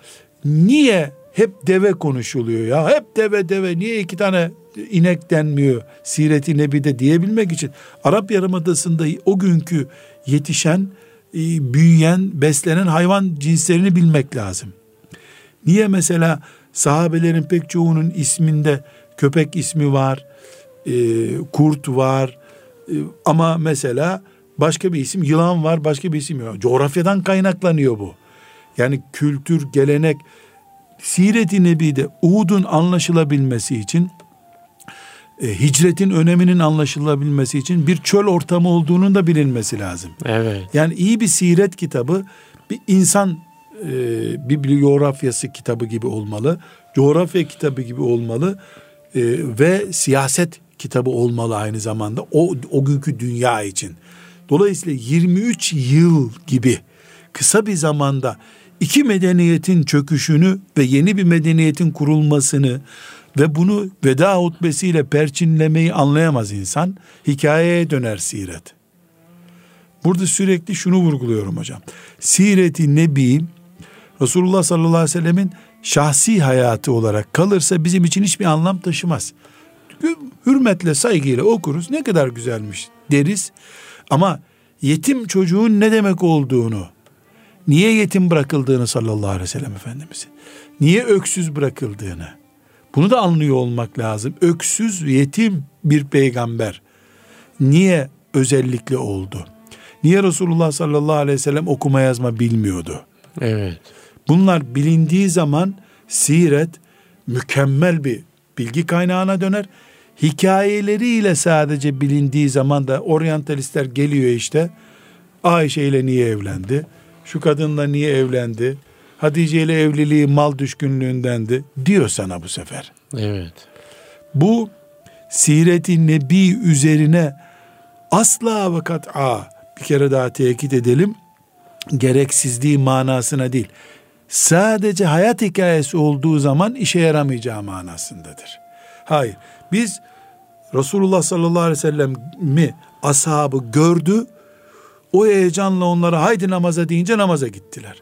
[SPEAKER 2] niye hep deve konuşuluyor ya. Hep deve deve. Niye iki tane inek denmiyor Siret-i Nebi'de diyebilmek için. Arap Yarımadası'nda o günkü yetişen, e, büyüyen, beslenen hayvan cinslerini bilmek lazım. Niye mesela sahabelerin pek çoğunun isminde köpek ismi var, e, kurt var e, ama mesela başka bir isim yılan var, başka bir isim yok. Coğrafyadan kaynaklanıyor bu. Yani kültür, gelenek, Siret-i Nebi'de Uhud'un anlaşılabilmesi için e, hicretin öneminin anlaşılabilmesi için bir çöl ortamı olduğunun da bilinmesi lazım.
[SPEAKER 1] Evet.
[SPEAKER 2] Yani iyi bir siret kitabı bir insan e, bibliografyası kitabı gibi olmalı. Coğrafya kitabı gibi olmalı. E, ve siyaset kitabı olmalı aynı zamanda o, o günkü dünya için. Dolayısıyla 23 yıl gibi kısa bir zamanda iki medeniyetin çöküşünü ve yeni bir medeniyetin kurulmasını ve bunu veda hutbesiyle perçinlemeyi anlayamaz insan. Hikayeye döner siret. Burada sürekli şunu vurguluyorum hocam. Sireti Nebi Resulullah sallallahu aleyhi ve sellemin şahsi hayatı olarak kalırsa bizim için hiçbir anlam taşımaz. Hürmetle, saygıyla okuruz. Ne kadar güzelmiş deriz. Ama yetim çocuğun ne demek olduğunu, niye yetim bırakıldığını sallallahu aleyhi ve sellem Efendimizin, niye öksüz bırakıldığını, bunu da anlıyor olmak lazım. Öksüz, yetim bir peygamber niye özellikle oldu? Niye Resulullah sallallahu aleyhi ve sellem okuma yazma bilmiyordu?
[SPEAKER 1] Evet.
[SPEAKER 2] Bunlar bilindiği zaman siret mükemmel bir bilgi kaynağına döner. Hikayeleriyle sadece bilindiği zaman da oryantalistler geliyor işte. Ayşe ile niye evlendi? Şu kadınla niye evlendi? Hatice ile evliliği mal düşkünlüğündendi diyor sana bu sefer.
[SPEAKER 1] Evet.
[SPEAKER 2] Bu sireti nebi üzerine asla ve kat'a bir kere daha tekit edelim gereksizliği manasına değil sadece hayat hikayesi olduğu zaman işe yaramayacağı manasındadır. Hayır biz Resulullah sallallahu aleyhi ve sellem mi ashabı gördü o heyecanla onlara haydi namaza deyince namaza gittiler.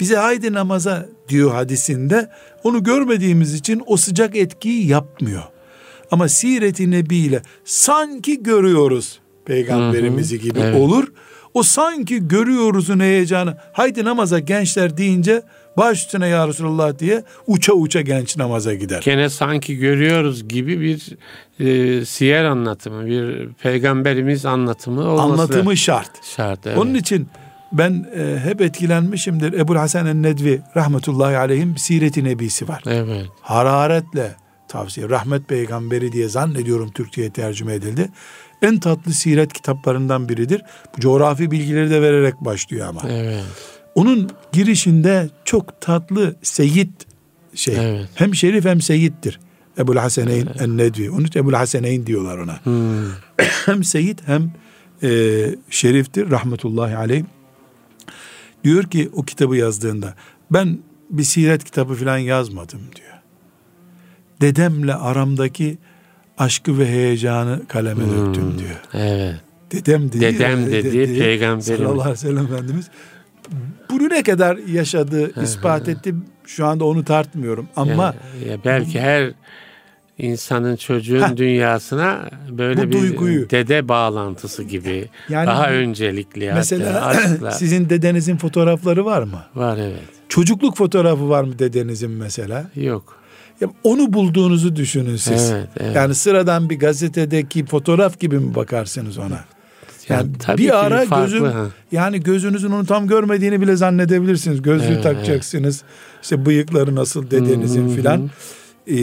[SPEAKER 2] Bize haydi namaza diyor hadisinde. Onu görmediğimiz için o sıcak etkiyi yapmıyor. Ama siret-i nebi ile sanki görüyoruz peygamberimizi gibi evet. olur. O sanki görüyoruzun heyecanı. Haydi namaza gençler deyince baş üstüne ya Resulallah diye uça uça genç namaza gider.
[SPEAKER 1] Gene sanki görüyoruz gibi bir e, siyer anlatımı, bir peygamberimiz anlatımı olması
[SPEAKER 2] Anlatımı şart.
[SPEAKER 1] Şart. Evet.
[SPEAKER 2] Onun için ben e, hep etkilenmişimdir. Ebu Hasan el-Nedvi rahmetullahi aleyhim Siret-i Nebisi var.
[SPEAKER 1] Evet.
[SPEAKER 2] Hararetle tavsiye. Rahmet peygamberi diye zannediyorum Türkçe'ye tercüme edildi. En tatlı siret kitaplarından biridir. Bu coğrafi bilgileri de vererek başlıyor ama.
[SPEAKER 1] Evet.
[SPEAKER 2] Onun girişinde çok tatlı seyit şey. Evet. Hem şerif hem seyittir. Ebu Haseneyn evet. en-Nedvi. Onun için Ebu Haseneyn diyorlar ona.
[SPEAKER 1] Hmm. *clears throat*
[SPEAKER 2] hem seyit hem e, şeriftir rahmetullahi aleyh. Diyor ki o kitabı yazdığında ben bir siret kitabı falan yazmadım diyor. Dedemle aramdaki aşkı ve heyecanı kaleme hmm, döktüm diyor.
[SPEAKER 1] Evet.
[SPEAKER 2] Dedem dedi.
[SPEAKER 1] Dedem dedi, dedi peygamberimiz.
[SPEAKER 2] Sallallahu aleyhi ve sellem Efendimiz. Bunu ne kadar yaşadı, ispat etti. Şu anda onu tartmıyorum. Ama
[SPEAKER 1] ya, ya belki her insanın çocuğun Heh, dünyasına böyle bir duyguyu, dede bağlantısı gibi yani, daha öncelikli
[SPEAKER 2] mesela hatta, *clears throat* sizin dedenizin fotoğrafları var mı?
[SPEAKER 1] Var evet.
[SPEAKER 2] Çocukluk fotoğrafı var mı dedenizin mesela?
[SPEAKER 1] Yok.
[SPEAKER 2] Ya onu bulduğunuzu düşünün siz. Evet, evet. Yani sıradan bir gazetedeki fotoğraf gibi mi bakarsınız ona? Yani, yani bir ara bir gözün ha. yani gözünüzün onu tam görmediğini bile zannedebilirsiniz. Gözlüğü evet, takacaksınız. Evet. İşte bıyıkları nasıl dedenizin filan. Ee,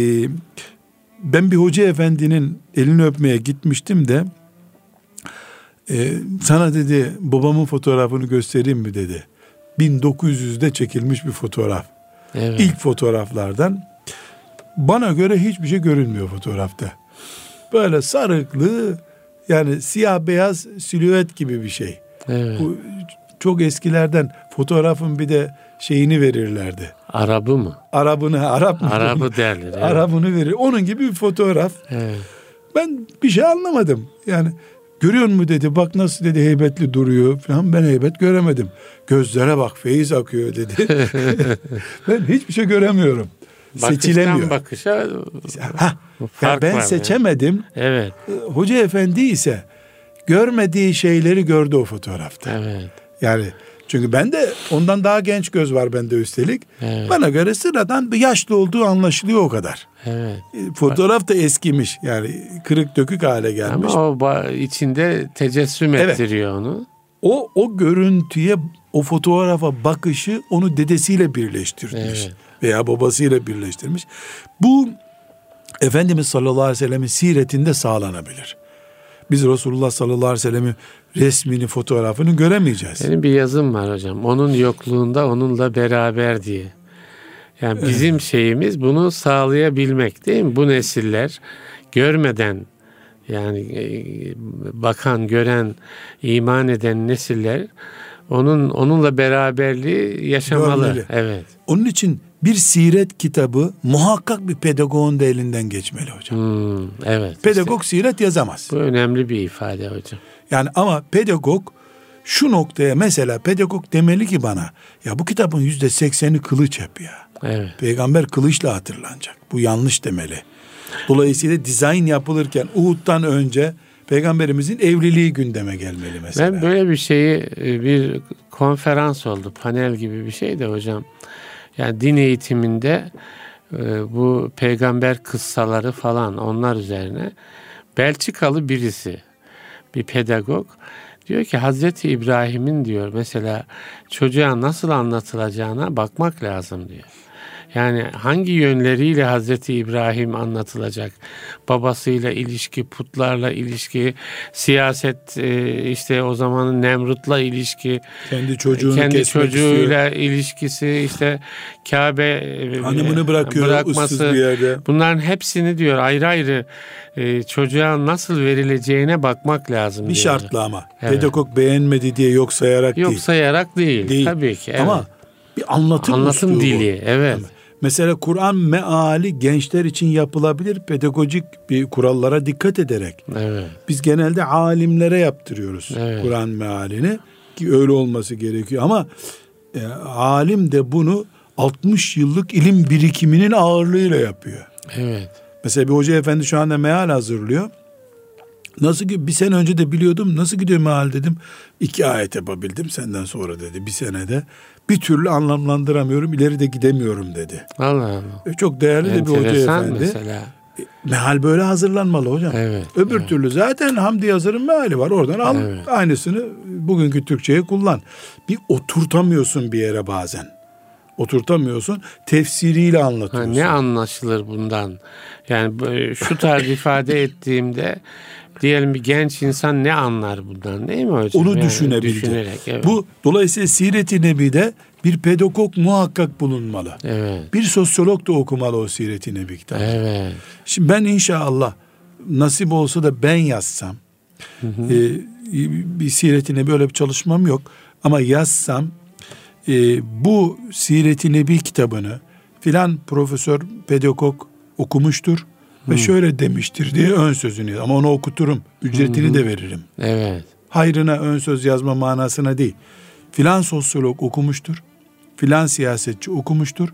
[SPEAKER 2] ben bir hoca efendinin elini öpmeye gitmiştim de e, sana dedi babamın fotoğrafını göstereyim mi dedi. 1900'de çekilmiş bir fotoğraf. Evet. İlk fotoğraflardan. Bana göre hiçbir şey görünmüyor fotoğrafta. Böyle sarıklı yani siyah beyaz silüet gibi bir şey.
[SPEAKER 1] Evet. Bu
[SPEAKER 2] çok eskilerden fotoğrafın bir de şeyini verirlerdi.
[SPEAKER 1] Arabı mı?
[SPEAKER 2] Arabını, Arap mı?
[SPEAKER 1] Arabı *laughs* derler. Evet.
[SPEAKER 2] Arabını verir. Onun gibi bir fotoğraf.
[SPEAKER 1] Evet.
[SPEAKER 2] Ben bir şey anlamadım. Yani görüyor mu dedi. Bak nasıl dedi heybetli duruyor falan. Ben heybet göremedim. Gözlere bak feyiz akıyor dedi. *laughs* *laughs* ben hiçbir şey göremiyorum.
[SPEAKER 1] Bakıştan
[SPEAKER 2] seçilemiyor.
[SPEAKER 1] bakışa
[SPEAKER 2] Ha, ya
[SPEAKER 1] fark
[SPEAKER 2] ben seçemedim.
[SPEAKER 1] Evet,
[SPEAKER 2] Hoca efendi ise görmediği şeyleri gördü o fotoğrafta.
[SPEAKER 1] evet,
[SPEAKER 2] Yani çünkü ben de ondan daha genç göz var bende üstelik.
[SPEAKER 1] Evet.
[SPEAKER 2] Bana göre sıradan bir yaşlı olduğu anlaşılıyor o kadar.
[SPEAKER 1] evet.
[SPEAKER 2] E, Fotoğraf da eskimiş. Yani kırık dökük hale gelmiş.
[SPEAKER 1] Ama o içinde tecessüm
[SPEAKER 2] Evet.
[SPEAKER 1] ettiriyor onu.
[SPEAKER 2] O o görüntüye o fotoğrafa bakışı onu dedesiyle birleştirmiş.
[SPEAKER 1] Evet.
[SPEAKER 2] Veya babasıyla birleştirmiş. Bu Efendimiz sallallahu aleyhi ve sellemin siretinde sağlanabilir. Biz Resulullah sallallahu aleyhi ve sellemin resmini, fotoğrafını göremeyeceğiz.
[SPEAKER 1] Benim bir yazım var hocam. Onun yokluğunda onunla beraber diye. Yani bizim şeyimiz bunu sağlayabilmek değil mi? Bu nesiller görmeden yani e, bakan, gören, iman eden nesiller onun onunla beraberliği yaşamalı.
[SPEAKER 2] Görmeli.
[SPEAKER 1] Evet.
[SPEAKER 2] Onun için bir siret kitabı muhakkak bir pedagogun da elinden geçmeli hocam.
[SPEAKER 1] Hmm, evet.
[SPEAKER 2] Pedagog siret yazamaz.
[SPEAKER 1] İşte bu önemli bir ifade hocam.
[SPEAKER 2] Yani ama pedagog şu noktaya mesela pedagog demeli ki bana ya bu kitabın yüzde sekseni kılıç hep ya.
[SPEAKER 1] Evet.
[SPEAKER 2] Peygamber kılıçla hatırlanacak. Bu yanlış demeli. Dolayısıyla dizayn yapılırken Uhud'dan önce peygamberimizin evliliği gündeme gelmeli mesela.
[SPEAKER 1] Ben böyle bir şeyi e, bir konferans oldu, panel gibi bir şey de hocam. Yani din eğitiminde e, bu peygamber kıssaları falan onlar üzerine Belçikalı birisi, bir pedagog diyor ki Hazreti İbrahim'in diyor mesela çocuğa nasıl anlatılacağına bakmak lazım diyor. Yani hangi yönleriyle Hazreti İbrahim anlatılacak? Babasıyla ilişki, putlarla ilişki, siyaset e, işte o zamanın Nemrut'la ilişki,
[SPEAKER 2] kendi çocuğunu
[SPEAKER 1] kendi çocuğuyla ilişkisi, işte Kabe e,
[SPEAKER 2] istiyor. Hanımını bırakıyor
[SPEAKER 1] bırakması.
[SPEAKER 2] bir yerde.
[SPEAKER 1] Bunların hepsini diyor ayrı ayrı e, çocuğa nasıl verileceğine bakmak lazım
[SPEAKER 2] Bir
[SPEAKER 1] diyor.
[SPEAKER 2] şartla ama.
[SPEAKER 1] Evet.
[SPEAKER 2] Pedagog beğenmedi diye yok sayarak
[SPEAKER 1] Yok
[SPEAKER 2] değil.
[SPEAKER 1] sayarak değil.
[SPEAKER 2] Değil.
[SPEAKER 1] Tabii ki. Evet.
[SPEAKER 2] Ama bir anlatım,
[SPEAKER 1] anlatım dili. Evet.
[SPEAKER 2] Mesela Kur'an meali gençler için yapılabilir pedagojik bir kurallara dikkat ederek.
[SPEAKER 1] Evet.
[SPEAKER 2] Biz genelde alimlere yaptırıyoruz
[SPEAKER 1] Evet.
[SPEAKER 2] Kur'an mealini ki öyle olması gerekiyor ama e, alim de bunu 60 yıllık ilim birikiminin ağırlığıyla yapıyor.
[SPEAKER 1] Evet.
[SPEAKER 2] Mesela bir hoca efendi şu anda meal hazırlıyor. Nasıl ki bir sene önce de biliyordum. Nasıl gidiyor meal dedim. İki ayet yapabildim senden sonra dedi bir senede. Bir türlü anlamlandıramıyorum ileri de gidemiyorum dedi.
[SPEAKER 1] Allah Allah.
[SPEAKER 2] E, çok değerli de bir hoca efendi.
[SPEAKER 1] mesela.
[SPEAKER 2] Meal böyle hazırlanmalı hocam.
[SPEAKER 1] Evet.
[SPEAKER 2] Öbür
[SPEAKER 1] evet.
[SPEAKER 2] türlü zaten Hamdi Yazır'ın meali var. Oradan al
[SPEAKER 1] Evet.
[SPEAKER 2] aynısını bugünkü Türkçe'ye kullan. Bir oturtamıyorsun bir yere bazen. Oturtamıyorsun. Tefsiriyle
[SPEAKER 1] Ha,
[SPEAKER 2] anlatıyorsun.
[SPEAKER 1] ne anlaşılır bundan? Yani şu tarz ifade ettiğimde diyelim bir genç insan ne anlar bundan değil mi hocam?
[SPEAKER 2] Onu
[SPEAKER 1] Yani
[SPEAKER 2] düşünebildi.
[SPEAKER 1] Düşünerek evet.
[SPEAKER 2] Bu dolayısıyla Siret-i Nebi'de bir pedagog muhakkak bulunmalı.
[SPEAKER 1] Evet.
[SPEAKER 2] Bir sosyolog da okumalı o Siret-i Nebi kitabı.
[SPEAKER 1] Evet.
[SPEAKER 2] Şimdi ben inşallah nasip olsa da ben yazsam e, bir Siret-i Nebi öyle bir çalışmam yok ama yazsam e, bu Siret-i Nebi kitabını filan profesör pedagog okumuştur ve şöyle demiştir diye ön sözünü ama onu okuturum ücretini de veririm.
[SPEAKER 1] Evet.
[SPEAKER 2] Hayrına ön söz yazma manasına değil. Filan sosyolog okumuştur. Filan siyasetçi okumuştur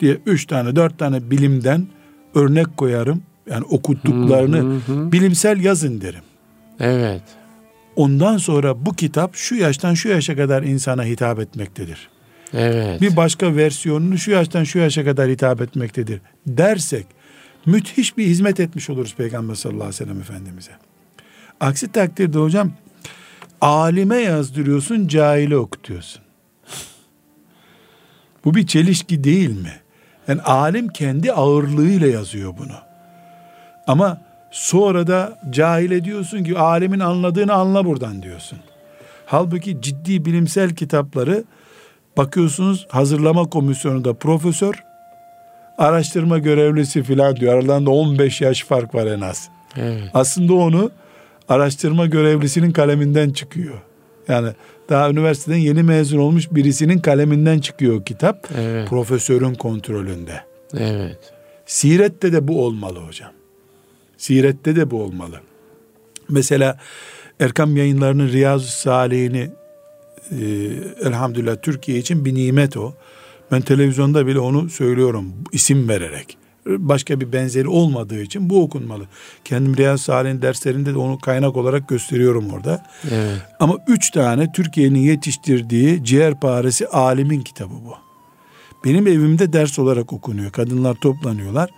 [SPEAKER 2] diye üç tane dört tane bilimden örnek koyarım. Yani okuttuklarını bilimsel yazın derim.
[SPEAKER 1] Evet.
[SPEAKER 2] Ondan sonra bu kitap şu yaştan şu yaşa kadar insana hitap etmektedir.
[SPEAKER 1] Evet.
[SPEAKER 2] Bir başka versiyonunu şu yaştan şu yaşa kadar hitap etmektedir dersek müthiş bir hizmet etmiş oluruz Peygamber sallallahu aleyhi ve sellem Efendimiz'e. Aksi takdirde hocam alime yazdırıyorsun cahile okutuyorsun. Bu bir çelişki değil mi? Yani alim kendi ağırlığıyla yazıyor bunu. Ama sonra da cahile diyorsun ki alimin anladığını anla buradan diyorsun. Halbuki ciddi bilimsel kitapları bakıyorsunuz hazırlama komisyonunda profesör, araştırma görevlisi filan diyor. Aralarında 15 yaş fark var en az.
[SPEAKER 1] Evet.
[SPEAKER 2] Aslında onu araştırma görevlisinin kaleminden çıkıyor. Yani daha üniversiteden yeni mezun olmuş birisinin kaleminden çıkıyor kitap.
[SPEAKER 1] Evet.
[SPEAKER 2] Profesörün kontrolünde.
[SPEAKER 1] Evet.
[SPEAKER 2] Sirette de bu olmalı hocam. Sirette de bu olmalı. Mesela Erkam yayınlarının Riyazu Salihini e, elhamdülillah Türkiye için bir nimet o. Ben televizyonda bile onu söylüyorum isim vererek. Başka bir benzeri olmadığı için bu okunmalı. Kendim Riyaz Salih'in derslerinde de onu kaynak olarak gösteriyorum orada.
[SPEAKER 1] Evet.
[SPEAKER 2] Ama üç tane Türkiye'nin yetiştirdiği ciğerparesi alimin kitabı bu. Benim evimde ders olarak okunuyor. Kadınlar toplanıyorlar.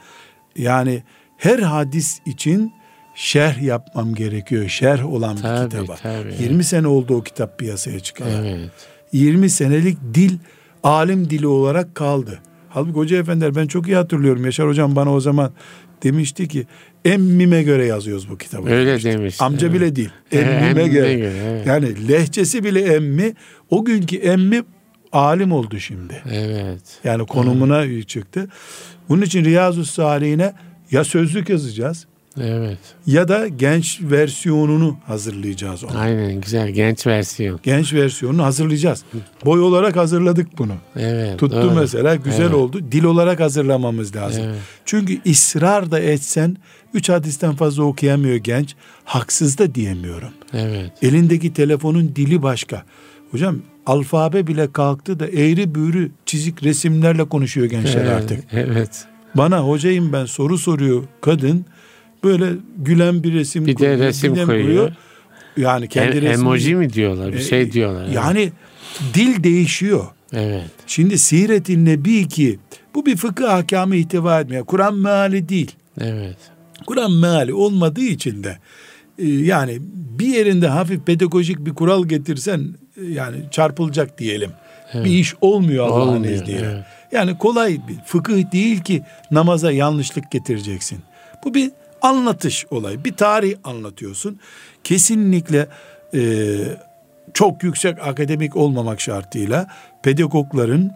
[SPEAKER 2] Yani her hadis için şerh yapmam gerekiyor. Şerh olan bir
[SPEAKER 1] Tabii,
[SPEAKER 2] kitaba.
[SPEAKER 1] tabii.
[SPEAKER 2] 20 sene oldu o kitap piyasaya çıkalı.
[SPEAKER 1] Evet.
[SPEAKER 2] 20 senelik dil alim dili olarak kaldı. Halbuki hoca efendiler ben çok iyi hatırlıyorum. Yaşar hocam bana o zaman demişti ki emmime göre yazıyoruz bu kitabı.
[SPEAKER 1] Öyle
[SPEAKER 2] demişti.
[SPEAKER 1] demiş,
[SPEAKER 2] Amca
[SPEAKER 1] evet.
[SPEAKER 2] bile değil.
[SPEAKER 1] Evet,
[SPEAKER 2] Emmime,
[SPEAKER 1] emmime
[SPEAKER 2] göre.
[SPEAKER 1] göre, evet.
[SPEAKER 2] Yani lehçesi bile emmi. O günkü emmi alim oldu şimdi.
[SPEAKER 1] Evet.
[SPEAKER 2] Yani konumuna çıktı. Bunun için Riyazu Salihine ya sözlük yazacağız
[SPEAKER 1] Evet.
[SPEAKER 2] ya da genç versiyonunu hazırlayacağız onu.
[SPEAKER 1] Aynen güzel genç versiyon.
[SPEAKER 2] Genç versiyonunu hazırlayacağız. Boy olarak hazırladık bunu.
[SPEAKER 1] Evet.
[SPEAKER 2] Tuttu
[SPEAKER 1] doğru.
[SPEAKER 2] mesela güzel
[SPEAKER 1] Evet.
[SPEAKER 2] oldu. Dil olarak hazırlamamız lazım.
[SPEAKER 1] Evet.
[SPEAKER 2] Çünkü ısrar da etsen üç hadisten fazla okuyamıyor genç. Haksız da diyemiyorum.
[SPEAKER 1] Evet.
[SPEAKER 2] Elindeki telefonun dili başka. Hocam alfabe bile kalktı da eğri büğrü çizik resimlerle konuşuyor gençler
[SPEAKER 1] Evet,
[SPEAKER 2] artık.
[SPEAKER 1] Evet.
[SPEAKER 2] Bana hocayım ben soru soruyor kadın. Böyle gülen bir resim
[SPEAKER 1] Bir de
[SPEAKER 2] koyuyor,
[SPEAKER 1] resim
[SPEAKER 2] bir de
[SPEAKER 1] koyuyor.
[SPEAKER 2] Yani kendi
[SPEAKER 1] E-
[SPEAKER 2] resmi-
[SPEAKER 1] emoji mi diyorlar? Bir
[SPEAKER 2] E,
[SPEAKER 1] şey diyorlar. evet.
[SPEAKER 2] Yani dil değişiyor.
[SPEAKER 1] Evet.
[SPEAKER 2] Şimdi Siret-i Nebi ki bu bir fıkıh ahkamı ihtiva etmiyor. Kur'an meali değil.
[SPEAKER 1] Evet.
[SPEAKER 2] Kur'an meali olmadığı için de e, yani bir yerinde hafif pedagojik bir kural getirsen e, yani çarpılacak diyelim. Bir iş olmuyor Allah'ın izniyle.
[SPEAKER 1] evet.
[SPEAKER 2] Yani kolay bir fıkıh değil ki namaza yanlışlık getireceksin. Bu bir anlatış olay. Bir tarih anlatıyorsun. Kesinlikle e, çok yüksek akademik olmamak şartıyla pedagogların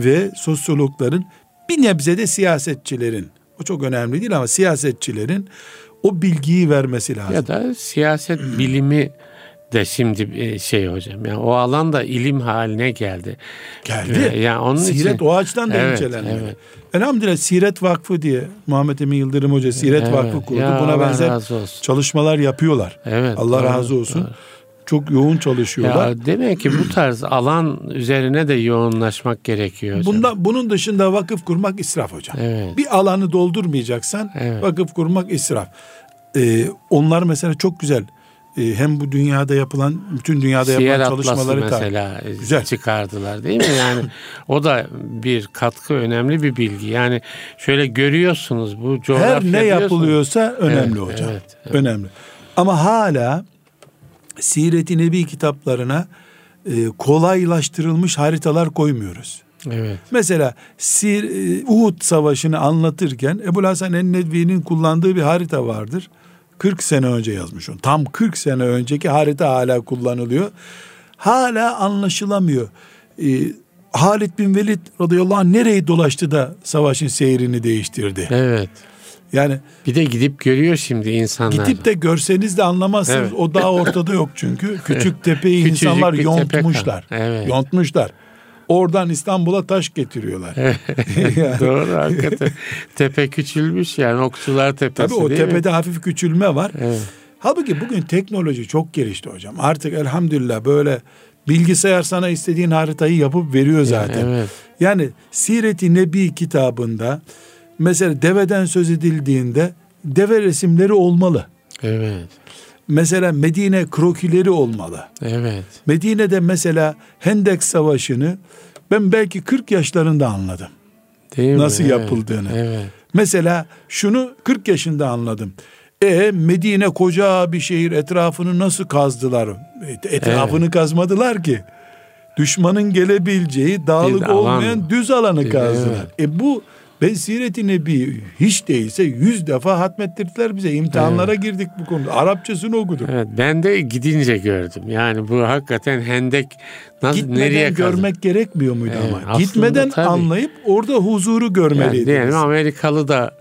[SPEAKER 2] ve sosyologların bir nebze de siyasetçilerin o çok önemli değil ama siyasetçilerin o bilgiyi vermesi lazım.
[SPEAKER 1] Ya da siyaset bilimi de şimdi e, şey hocam. Yani o alan da ilim haline geldi.
[SPEAKER 2] Geldi.
[SPEAKER 1] E, Yani onun
[SPEAKER 2] Siret
[SPEAKER 1] için,
[SPEAKER 2] o açıdan da
[SPEAKER 1] Evet,
[SPEAKER 2] incelenmeli.
[SPEAKER 1] evet.
[SPEAKER 2] Elhamdülillah Siret Vakfı diye Muhammed Emin Yıldırım Hoca Siret
[SPEAKER 1] Evet.
[SPEAKER 2] Vakfı kurdu.
[SPEAKER 1] Ya
[SPEAKER 2] Buna
[SPEAKER 1] Allah
[SPEAKER 2] benzer çalışmalar yapıyorlar.
[SPEAKER 1] Evet,
[SPEAKER 2] Allah
[SPEAKER 1] doğru,
[SPEAKER 2] razı olsun.
[SPEAKER 1] doğru.
[SPEAKER 2] Çok yoğun çalışıyorlar.
[SPEAKER 1] Ya demek ki bu tarz alan üzerine de yoğunlaşmak gerekiyor hocam.
[SPEAKER 2] Bundan, bunun dışında vakıf kurmak israf hocam.
[SPEAKER 1] Evet.
[SPEAKER 2] Bir alanı doldurmayacaksan
[SPEAKER 1] Evet.
[SPEAKER 2] vakıf kurmak israf. Ee, onlar mesela çok güzel. Ee, hem bu dünyada yapılan, bütün dünyada
[SPEAKER 1] Siyer
[SPEAKER 2] yapılan
[SPEAKER 1] Atlası
[SPEAKER 2] çalışmaları
[SPEAKER 1] mesela e, *laughs*
[SPEAKER 2] Güzel.
[SPEAKER 1] çıkardılar değil mi? Yani *laughs* o da bir katkı önemli bir bilgi. Yani şöyle görüyorsunuz bu coğrafya
[SPEAKER 2] Her ne yapılıyorsa önemli
[SPEAKER 1] Evet,
[SPEAKER 2] hocam.
[SPEAKER 1] evet, evet.
[SPEAKER 2] Önemli. Ama hala Siret-i Nebi kitaplarına e, kolaylaştırılmış haritalar koymuyoruz.
[SPEAKER 1] Evet.
[SPEAKER 2] Mesela Sir, e, Uhud Savaşı'nı anlatırken Ebu Hasan en-Nedvi'nin kullandığı bir harita vardır. 40 sene önce yazmış onu. Tam 40 sene önceki harita hala kullanılıyor. Hala anlaşılamıyor. E, Halid bin Velid radıyallahu anh nereyi dolaştı da savaşın seyrini değiştirdi?
[SPEAKER 1] Evet.
[SPEAKER 2] Yani
[SPEAKER 1] Bir de gidip görüyor şimdi insanlar.
[SPEAKER 2] gidip de görseniz de anlamazsınız.
[SPEAKER 1] Evet.
[SPEAKER 2] O dağ ortada yok çünkü. Küçük *laughs* tepeyi insanlar
[SPEAKER 1] tepe
[SPEAKER 2] yontmuşlar.
[SPEAKER 1] kal- Evet.
[SPEAKER 2] Yontmuşlar. Oradan İstanbul'a taş getiriyorlar. *laughs* Yani-
[SPEAKER 1] Doğru hakikaten. Tepe küçülmüş yani okçular tepesi
[SPEAKER 2] Tabii o
[SPEAKER 1] değil mi?
[SPEAKER 2] tepede hafif küçülme var.
[SPEAKER 1] Evet.
[SPEAKER 2] Halbuki bugün teknoloji çok gelişti hocam. Artık elhamdülillah böyle bilgisayar sana istediğin haritayı yapıp veriyor zaten.
[SPEAKER 1] Evet.
[SPEAKER 2] Yani Siret-i Nebi kitabında mesela deveden söz edildiğinde deve resimleri olmalı.
[SPEAKER 1] Evet.
[SPEAKER 2] Mesela Medine krokileri olmalı.
[SPEAKER 1] Evet.
[SPEAKER 2] Medine'de mesela Hendek Savaşı'nı ben belki 40 yaşlarında anladım.
[SPEAKER 1] Değil mi?
[SPEAKER 2] Nasıl
[SPEAKER 1] Evet.
[SPEAKER 2] yapıldığını.
[SPEAKER 1] Evet.
[SPEAKER 2] Mesela şunu 40 yaşında anladım. E Medine koca bir şehir etrafını nasıl kazdılar? Etrafını kazmadılar ki. Düşmanın gelebileceği dağlık
[SPEAKER 1] alan.
[SPEAKER 2] olmayan düz alanı kazdılar. E bu ben Siret-i Nebi hiç değilse yüz defa hatmettirdiler bize. İmtihanlara girdik bu konuda. Arapçasını okuduk.
[SPEAKER 1] Evet, ben de gidince gördüm. Yani bu hakikaten hendek nasıl
[SPEAKER 2] Gitmeden
[SPEAKER 1] nereye
[SPEAKER 2] görmek gerekmiyor muydu
[SPEAKER 1] Evet,
[SPEAKER 2] ama?
[SPEAKER 1] aslında
[SPEAKER 2] Gitmeden
[SPEAKER 1] tabii.
[SPEAKER 2] anlayıp orada huzuru
[SPEAKER 1] yani
[SPEAKER 2] görmeliydiniz.
[SPEAKER 1] diyelim Amerikalı da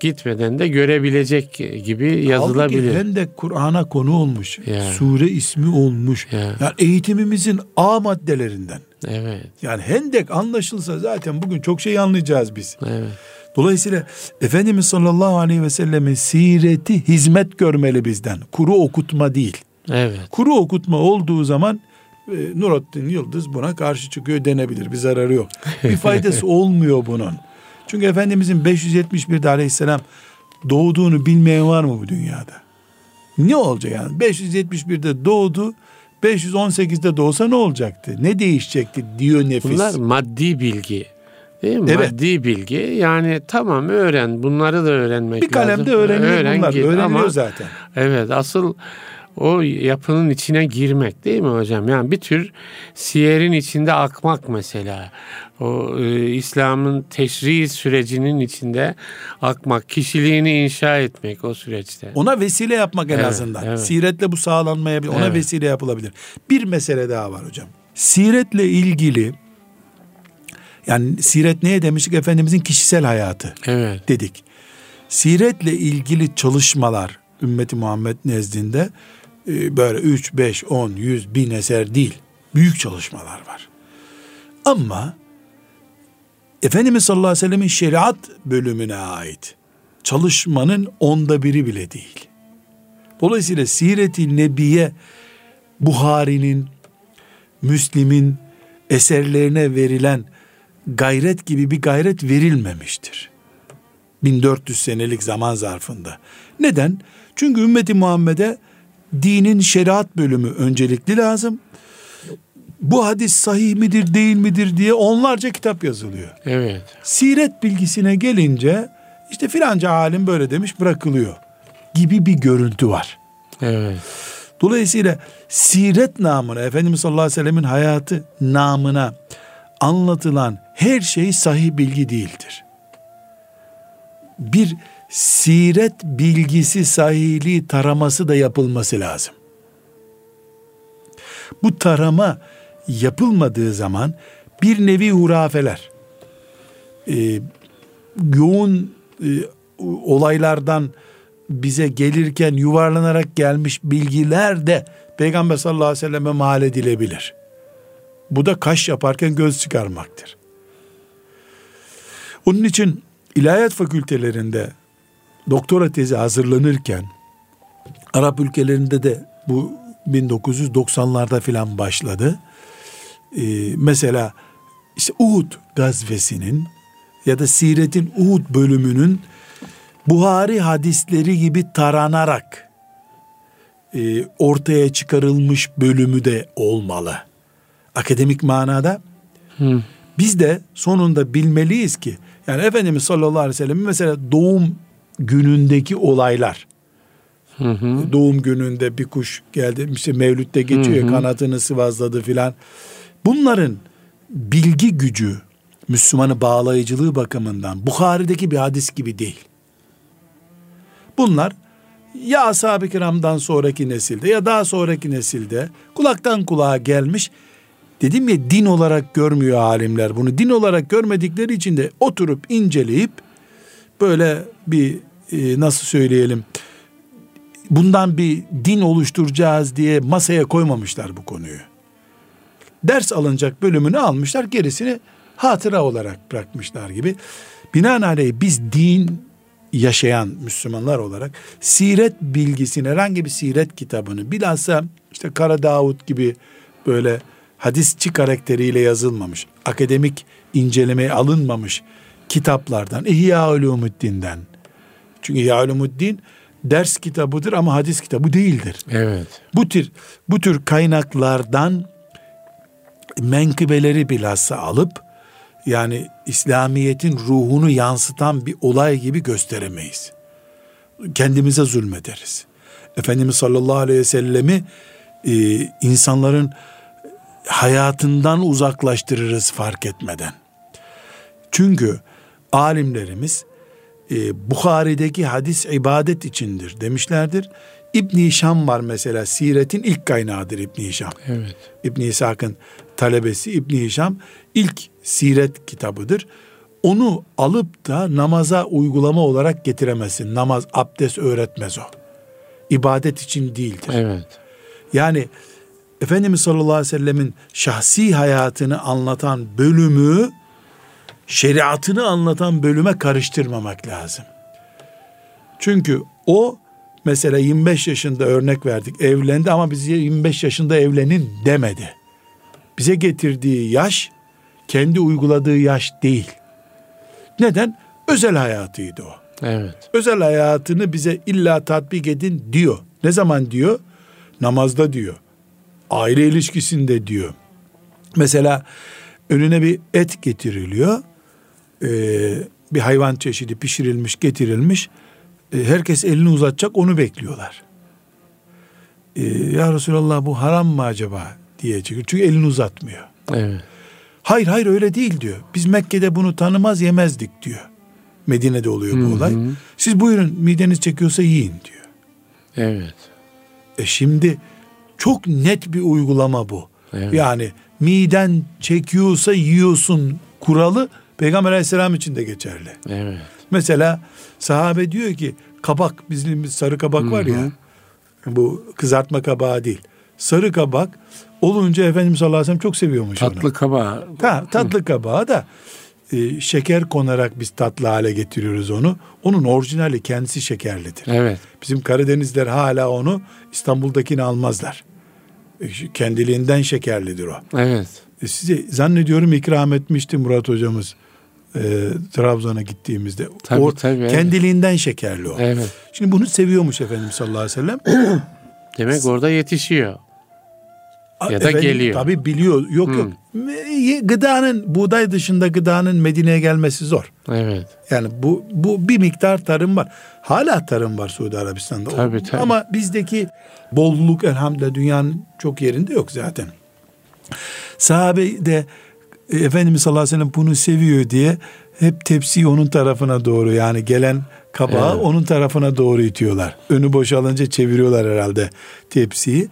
[SPEAKER 1] gitmeden de görebilecek gibi yazılabilir.
[SPEAKER 2] Halbuki Hendek Kur'an'a konu olmuş.
[SPEAKER 1] Ya.
[SPEAKER 2] Sure ismi olmuş.
[SPEAKER 1] Ya.
[SPEAKER 2] Yani eğitimimizin A maddelerinden.
[SPEAKER 1] Evet.
[SPEAKER 2] Yani Hendek anlaşılsa zaten bugün çok şey anlayacağız biz.
[SPEAKER 1] Evet.
[SPEAKER 2] Dolayısıyla Efendimiz sallallahu aleyhi ve sellemin sireti hizmet görmeli bizden. Kuru okutma değil.
[SPEAKER 1] Evet.
[SPEAKER 2] Kuru okutma olduğu zaman e, Nurattin Yıldız buna karşı çıkıyor denebilir. Bir zararı yok. Bir *laughs* faydası olmuyor bunun. Çünkü Efendimizin 571'de aleyhisselam doğduğunu bilmeyen var mı bu dünyada? Ne olacak yani? 571'de doğdu. 518'de doğsa ne olacaktı? Ne değişecekti diyor nefis.
[SPEAKER 1] Bunlar maddi bilgi. Değil mi?
[SPEAKER 2] Evet.
[SPEAKER 1] Maddi bilgi. Yani tamam öğren. Bunları da öğrenmek
[SPEAKER 2] bir kalemde
[SPEAKER 1] lazım.
[SPEAKER 2] öğreniyor
[SPEAKER 1] Öğren,
[SPEAKER 2] bunlar. Öğreniliyor
[SPEAKER 1] Ama,
[SPEAKER 2] zaten.
[SPEAKER 1] Evet asıl o yapının içine girmek değil mi hocam? Yani bir tür siyerin içinde akmak mesela. O e, İslam'ın teşri sürecinin içinde akmak, kişiliğini inşa etmek o süreçte.
[SPEAKER 2] Ona vesile yapmak en
[SPEAKER 1] Evet,
[SPEAKER 2] azından.
[SPEAKER 1] evet.
[SPEAKER 2] Siretle bu sağlanmayabilir. Ona
[SPEAKER 1] Evet.
[SPEAKER 2] vesile yapılabilir. Bir mesele daha var hocam. Siretle ilgili yani siret neye demiştik? Efendimizin kişisel hayatı
[SPEAKER 1] Evet.
[SPEAKER 2] dedik. Siretle ilgili çalışmalar ümmeti Muhammed nezdinde böyle 3, 5, 10, 100, bin eser değil. Büyük çalışmalar var. Ama Efendimiz sallallahu aleyhi ve sellemin şeriat bölümüne ait çalışmanın onda biri bile değil. Dolayısıyla Siret-i Nebiye Buhari'nin, Müslim'in eserlerine verilen gayret gibi bir gayret verilmemiştir. 1400 senelik zaman zarfında. Neden? Çünkü ümmeti Muhammed'e dinin şeriat bölümü öncelikli lazım. Bu hadis sahih midir değil midir diye onlarca kitap yazılıyor.
[SPEAKER 1] Evet.
[SPEAKER 2] Siret bilgisine gelince işte filanca alim böyle demiş bırakılıyor gibi bir görüntü var.
[SPEAKER 1] Evet.
[SPEAKER 2] Dolayısıyla siret namına Efendimiz sallallahu aleyhi ve sellemin hayatı namına anlatılan her şey sahih bilgi değildir. Bir siret bilgisi sahihliği taraması da yapılması lazım. Bu tarama yapılmadığı zaman bir nevi hurafeler, e, yoğun e, olaylardan bize gelirken yuvarlanarak gelmiş bilgiler de Peygamber sallallahu aleyhi ve selleme mal edilebilir. Bu da kaş yaparken göz çıkarmaktır. Onun için ilahiyat fakültelerinde doktora tezi hazırlanırken Arap ülkelerinde de bu 1990'larda filan başladı. Ee, mesela işte Uhud gazvesinin ya da Siret'in Uhud bölümünün Buhari hadisleri gibi taranarak e, ortaya çıkarılmış bölümü de olmalı. Akademik manada
[SPEAKER 1] Hı.
[SPEAKER 2] biz de sonunda bilmeliyiz ki yani Efendimiz sallallahu aleyhi ve sellem mesela doğum günündeki olaylar
[SPEAKER 1] Hı hı.
[SPEAKER 2] doğum gününde bir kuş geldi işte mevlütte geçiyor
[SPEAKER 1] Hı hı.
[SPEAKER 2] kanatını sıvazladı filan bunların bilgi gücü Müslümanı bağlayıcılığı bakımından Bukhari'deki bir hadis gibi değil. Bunlar ya ashab-ı kiramdan sonraki nesilde ya daha sonraki nesilde kulaktan kulağa gelmiş dedim ya din olarak görmüyor alimler bunu. Din olarak görmedikleri için de oturup inceleyip böyle bir e, nasıl söyleyelim bundan bir din oluşturacağız diye masaya koymamışlar bu konuyu. Ders alınacak bölümünü almışlar gerisini hatıra olarak bırakmışlar gibi. Binaenaleyh biz din yaşayan Müslümanlar olarak siret bilgisini herhangi bir siret kitabını bilhassa işte Kara Davut gibi böyle hadisçi karakteriyle yazılmamış, akademik incelemeye alınmamış kitaplardan, İhya Ulumuddin'den. Çünkü İhya Ulumuddin ders kitabıdır ama hadis kitabı değildir.
[SPEAKER 1] Evet.
[SPEAKER 2] Bu tür bu tür kaynaklardan menkıbeleri bilhassa alıp yani İslamiyet'in ruhunu yansıtan bir olay gibi gösteremeyiz. Kendimize zulmederiz. Efendimiz sallallahu aleyhi ve sellemi e, insanların hayatından uzaklaştırırız fark etmeden. Çünkü alimlerimiz e, Bukhari'deki hadis ibadet içindir demişlerdir. İbn Hişam var mesela siretin ilk kaynağıdır İbn Hişam.
[SPEAKER 1] Evet.
[SPEAKER 2] İbn İshak'ın talebesi İbn Hişam ilk siret kitabıdır. Onu alıp da namaza uygulama olarak getiremezsin. Namaz, abdest öğretmez o. İbadet için değildir.
[SPEAKER 1] Evet.
[SPEAKER 2] Yani Efendimiz sallallahu aleyhi ve sellemin şahsi hayatını anlatan bölümü şeriatını anlatan bölüme karıştırmamak lazım. Çünkü o mesela 25 yaşında örnek verdik evlendi ama bize 25 yaşında evlenin demedi. bize getirdiği yaş kendi uyguladığı yaş değil. Neden? Özel hayatıydı o.
[SPEAKER 1] Evet.
[SPEAKER 2] Özel hayatını bize illa tatbik edin diyor. Ne zaman diyor? Namazda diyor. Aile ilişkisinde diyor. Mesela önüne bir et getiriliyor. Ee, bir hayvan çeşidi pişirilmiş, getirilmiş. Ee, herkes elini uzatacak, onu bekliyorlar. Ee, ya Resulallah bu haram mı acaba diye çıkıyor. Çünkü elini uzatmıyor.
[SPEAKER 1] Evet.
[SPEAKER 2] Hayır hayır öyle değil diyor. Biz Mekke'de bunu tanımaz yemezdik diyor. Medine'de oluyor bu
[SPEAKER 1] Hı hı.
[SPEAKER 2] olay. Siz buyurun mideniz çekiyorsa yiyin diyor.
[SPEAKER 1] Evet.
[SPEAKER 2] E şimdi çok net bir uygulama bu.
[SPEAKER 1] Evet.
[SPEAKER 2] Yani miden çekiyorsa yiyorsun kuralı Peygamber aleyhisselam için de geçerli.
[SPEAKER 1] Evet.
[SPEAKER 2] Mesela sahabe diyor ki kabak bizim sarı kabak var ya bu kızartma kabağı değil. Sarı kabak olunca Efendimiz sallallahu aleyhi ve sellem çok seviyormuş onu.
[SPEAKER 1] Tatlı kabağı.
[SPEAKER 2] Ha, tatlı kabağı da e, şeker konarak biz tatlı hale getiriyoruz onu. Onun orijinali kendisi şekerlidir.
[SPEAKER 1] Evet.
[SPEAKER 2] Bizim Karadenizler hala onu İstanbul'dakini almazlar. E, kendiliğinden şekerlidir o.
[SPEAKER 1] Evet.
[SPEAKER 2] E, size zannediyorum ikram etmişti Murat hocamız e, Trabzon'a gittiğimizde.
[SPEAKER 1] Tabii,
[SPEAKER 2] o
[SPEAKER 1] tabii, evet.
[SPEAKER 2] kendiliğinden şekerli o.
[SPEAKER 1] Evet.
[SPEAKER 2] Şimdi bunu seviyormuş Efendimiz sallallahu aleyhi ve sellem. *clears throat*
[SPEAKER 1] Demek orada yetişiyor. Ya da
[SPEAKER 2] Efendim,
[SPEAKER 1] geliyor.
[SPEAKER 2] Tabii biliyor. Yok yok. Me- Gıdanın buğday dışında gıdanın Medine'ye gelmesi zor.
[SPEAKER 1] Evet.
[SPEAKER 2] Yani bu bu bir miktar tarım var. Hala tarım var Suudi Arabistan'da.
[SPEAKER 1] Tabii, tabii.
[SPEAKER 2] Ama bizdeki bolluk elhamdülillah dünyanın çok yerinde yok zaten. Sahabe de e, Efendimiz sallallahu aleyhi ve sellem bunu seviyor diye hep tepsiyi onun tarafına doğru yani gelen kabağı
[SPEAKER 1] Evet.
[SPEAKER 2] onun tarafına doğru itiyorlar. Önü boşalınca çeviriyorlar herhalde tepsiyi.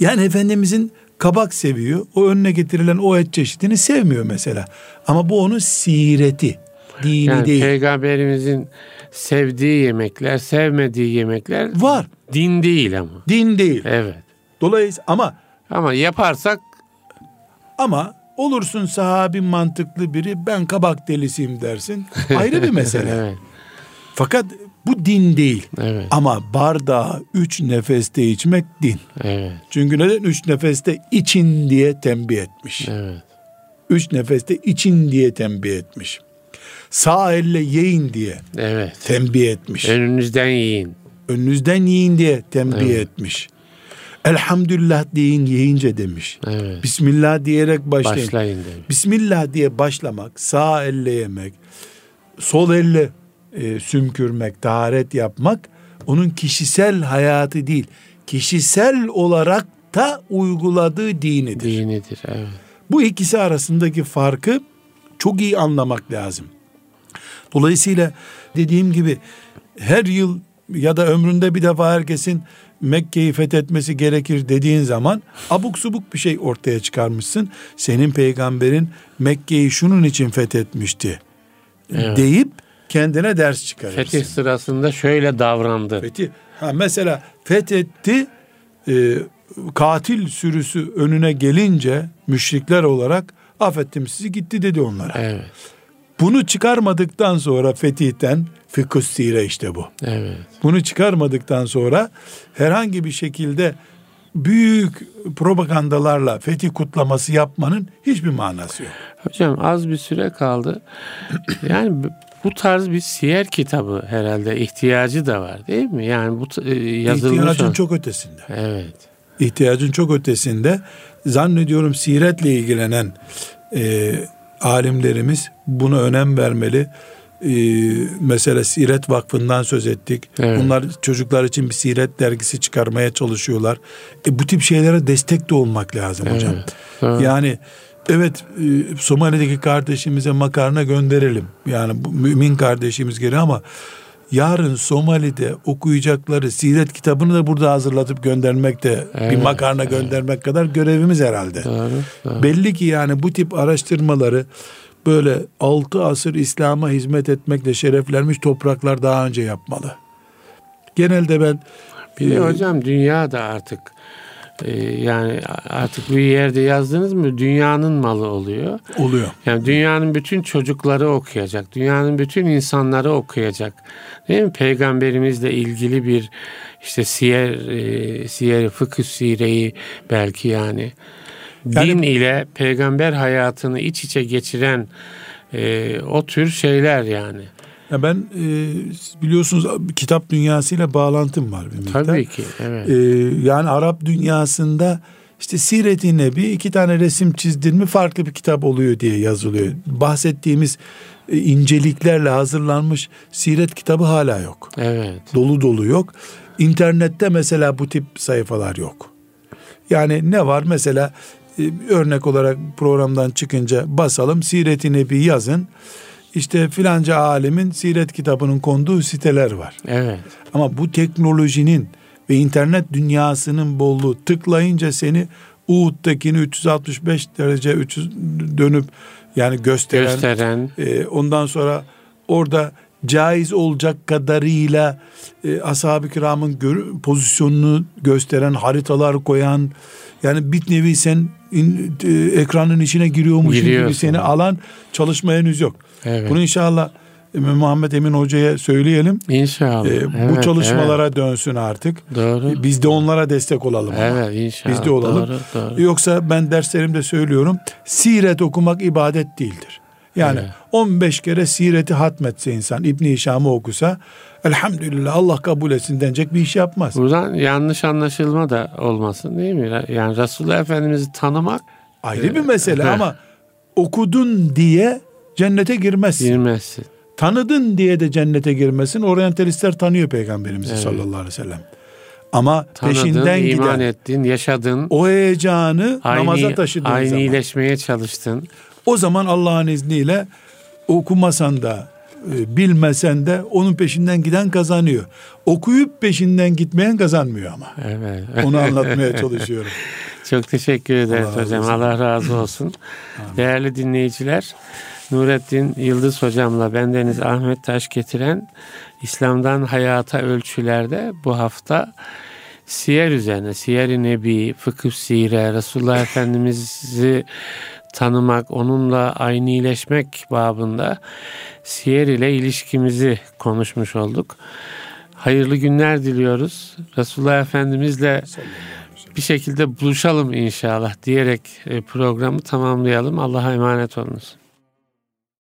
[SPEAKER 2] Yani Efendimizin kabak seviyor. O önüne getirilen o et çeşidini sevmiyor mesela. Ama bu onun sireti. Dini
[SPEAKER 1] Yani
[SPEAKER 2] değil.
[SPEAKER 1] peygamberimizin sevdiği yemekler, sevmediği yemekler
[SPEAKER 2] Var.
[SPEAKER 1] din değil ama.
[SPEAKER 2] Din değil.
[SPEAKER 1] Evet.
[SPEAKER 2] Dolayısıyla ama
[SPEAKER 1] Ama yaparsak
[SPEAKER 2] ama olursun sahabi mantıklı biri ben kabak delisiyim dersin. Ayrı bir mesele. *laughs*
[SPEAKER 1] evet.
[SPEAKER 2] Fakat bu din değil.
[SPEAKER 1] Evet.
[SPEAKER 2] Ama bardağı üç nefeste içmek din.
[SPEAKER 1] Evet.
[SPEAKER 2] Çünkü neden üç nefeste için diye tembih etmiş.
[SPEAKER 1] Evet.
[SPEAKER 2] Üç nefeste için diye tembih etmiş. Sağ elle yiyin diye
[SPEAKER 1] Evet.
[SPEAKER 2] tembih etmiş.
[SPEAKER 1] Önünüzden yiyin.
[SPEAKER 2] Önünüzden yiyin diye tembih
[SPEAKER 1] Evet.
[SPEAKER 2] etmiş. Elhamdülillah deyin yiyince demiş.
[SPEAKER 1] Evet.
[SPEAKER 2] Bismillah diyerek başlayın.
[SPEAKER 1] Başlayın demiş.
[SPEAKER 2] Bismillah diye başlamak, sağ elle yemek, sol elle e, sümkürmek, taharet yapmak onun kişisel hayatı değil. Kişisel olarak da uyguladığı dinidir.
[SPEAKER 1] Dinidir. Evet.
[SPEAKER 2] Bu ikisi arasındaki farkı çok iyi anlamak lazım. Dolayısıyla dediğim gibi her yıl ya da ömründe bir defa herkesin Mekke'yi fethetmesi gerekir dediğin zaman abuk subuk bir şey ortaya çıkarmışsın. Senin peygamberin Mekke'yi şunun için fethetmişti
[SPEAKER 1] Evet.
[SPEAKER 2] deyip kendine ders çıkarırsın.
[SPEAKER 1] Fetih sırasında şöyle davrandı.
[SPEAKER 2] Fethi. Ha mesela fethetti e, katil sürüsü önüne gelince müşrikler olarak affettim sizi gitti dedi onlara.
[SPEAKER 1] Evet.
[SPEAKER 2] Bunu çıkarmadıktan sonra fetihten fıkıh sire işte bu.
[SPEAKER 1] Evet.
[SPEAKER 2] Bunu çıkarmadıktan sonra herhangi bir şekilde büyük propagandalarla fetih kutlaması yapmanın hiçbir manası yok.
[SPEAKER 1] Hocam az bir süre kaldı. *clears throat* Yani bu- tarz bir siyer kitabı herhalde ihtiyacı da var değil mi? Yani bu e, yazılmış.
[SPEAKER 2] İhtiyacın çok ötesinde.
[SPEAKER 1] Evet.
[SPEAKER 2] ihtiyacın çok ötesinde zannediyorum siretle ilgilenen e, alimlerimiz buna önem vermeli. E, mesela Siret Vakfı'ndan söz ettik.
[SPEAKER 1] Evet.
[SPEAKER 2] Bunlar çocuklar için bir siret dergisi çıkarmaya çalışıyorlar. E, bu tip şeylere destek de olmak lazım hocam.
[SPEAKER 1] Evet.
[SPEAKER 2] Yani evet e, Somali'deki kardeşimize makarna gönderelim. Yani bu mümin kardeşimiz geliyor ama yarın Somali'de okuyacakları siret kitabını da burada hazırlatıp göndermek de bir
[SPEAKER 1] Evet,
[SPEAKER 2] makarna göndermek kadar görevimiz herhalde.
[SPEAKER 1] Doğru. doğru.
[SPEAKER 2] Belli ki yani bu tip araştırmaları böyle altı asır İslam'a hizmet etmekle şereflenmiş topraklar daha önce yapmalı. Genelde ben
[SPEAKER 1] Bir de
[SPEAKER 2] e,
[SPEAKER 1] hocam dünya da artık e, yani artık bir yerde yazdınız mı dünyanın malı oluyor.
[SPEAKER 2] oluyor.
[SPEAKER 1] Yani dünyanın bütün çocukları okuyacak. Dünyanın bütün insanları okuyacak. Değil mi? Peygamberimizle ilgili bir işte siyer, e, siyer fıkıh sireyi belki yani Yani, Din ile peygamber hayatını iç içe geçiren e, o tür şeyler yani.
[SPEAKER 2] Ya ben e, biliyorsunuz kitap dünyasıyla bağlantım var bir miktar.
[SPEAKER 1] Tabii ki. Evet.
[SPEAKER 2] E, yani Arap dünyasında işte Siret-i Nebi iki tane resim çizdin mi farklı bir kitap oluyor diye yazılıyor. Bahsettiğimiz e, inceliklerle hazırlanmış siret kitabı hala yok.
[SPEAKER 1] Evet.
[SPEAKER 2] Dolu dolu yok. İnternette mesela bu tip sayfalar yok. Yani ne var mesela örnek olarak programdan çıkınca basalım Siret-i Nebi yazın. İşte filanca alimin siret kitabının konduğu siteler var.
[SPEAKER 1] Evet.
[SPEAKER 2] Ama bu teknolojinin ve internet dünyasının bolluğu tıklayınca seni Uhud'dakini 365 derece 300 dönüp yani gösteren,
[SPEAKER 1] gösteren.
[SPEAKER 2] E, ondan sonra orada caiz olacak kadarıyla e, ashab-ı kiramın gör, pozisyonunu gösteren haritalar koyan yani bir nevi sen in, e, ekranın içine giriyormuşsun gibi seni alan çalışma henüz yok. Evet. Bunu inşallah Muhammed Emin Hoca'ya söyleyelim.
[SPEAKER 1] İnşallah. Ee,
[SPEAKER 2] evet, bu çalışmalara evet. dönsün artık.
[SPEAKER 1] Doğru.
[SPEAKER 2] Biz de onlara destek olalım.
[SPEAKER 1] Evet ama. inşallah.
[SPEAKER 2] Biz de olalım. Doğru, doğru. Yoksa ben derslerimde söylüyorum. Siret okumak ibadet değildir. Yani evet. 15 kere sireti hatmetse insan İbn Hişam'ı okusa elhamdülillah Allah kabul etsin denecek bir iş yapmaz.
[SPEAKER 1] Buradan yanlış anlaşılma da olmasın değil mi? Yani Resulullah Efendimiz'i tanımak
[SPEAKER 2] ayrı e, bir mesele he. ama okudun diye cennete girmezsin.
[SPEAKER 1] Girmezsin.
[SPEAKER 2] Tanıdın diye de cennete girmesin. Oryantalistler tanıyor peygamberimizi evet. sallallahu aleyhi ve sellem. Ama Tanıdın, peşinden
[SPEAKER 1] iman
[SPEAKER 2] giden,
[SPEAKER 1] ettin, yaşadın.
[SPEAKER 2] O heyecanı aynı, namaza taşıdığın
[SPEAKER 1] aynı zaman. iyileşmeye çalıştın.
[SPEAKER 2] O zaman Allah'ın izniyle okumasan da bilmesen de onun peşinden giden kazanıyor. Okuyup peşinden gitmeyen kazanmıyor ama.
[SPEAKER 1] Evet.
[SPEAKER 2] Onu anlatmaya çalışıyorum. *laughs*
[SPEAKER 1] Çok teşekkür ederiz Allah hocam. Allah razı olsun. Değerli dinleyiciler, Nurettin Yıldız hocamla bendeniz Ahmet Taş getiren İslam'dan Hayata Ölçülerde bu hafta siyer üzerine, siyer-i nebi, fıkıh sire, Resulullah Efendimiz'i tanımak, onunla aynileşmek babında siyer ile ilişkimizi konuşmuş olduk. Hayırlı günler diliyoruz. Resulullah Efendimizle bir şekilde buluşalım inşallah diyerek e, programı tamamlayalım. Allah'a emanet olunuz.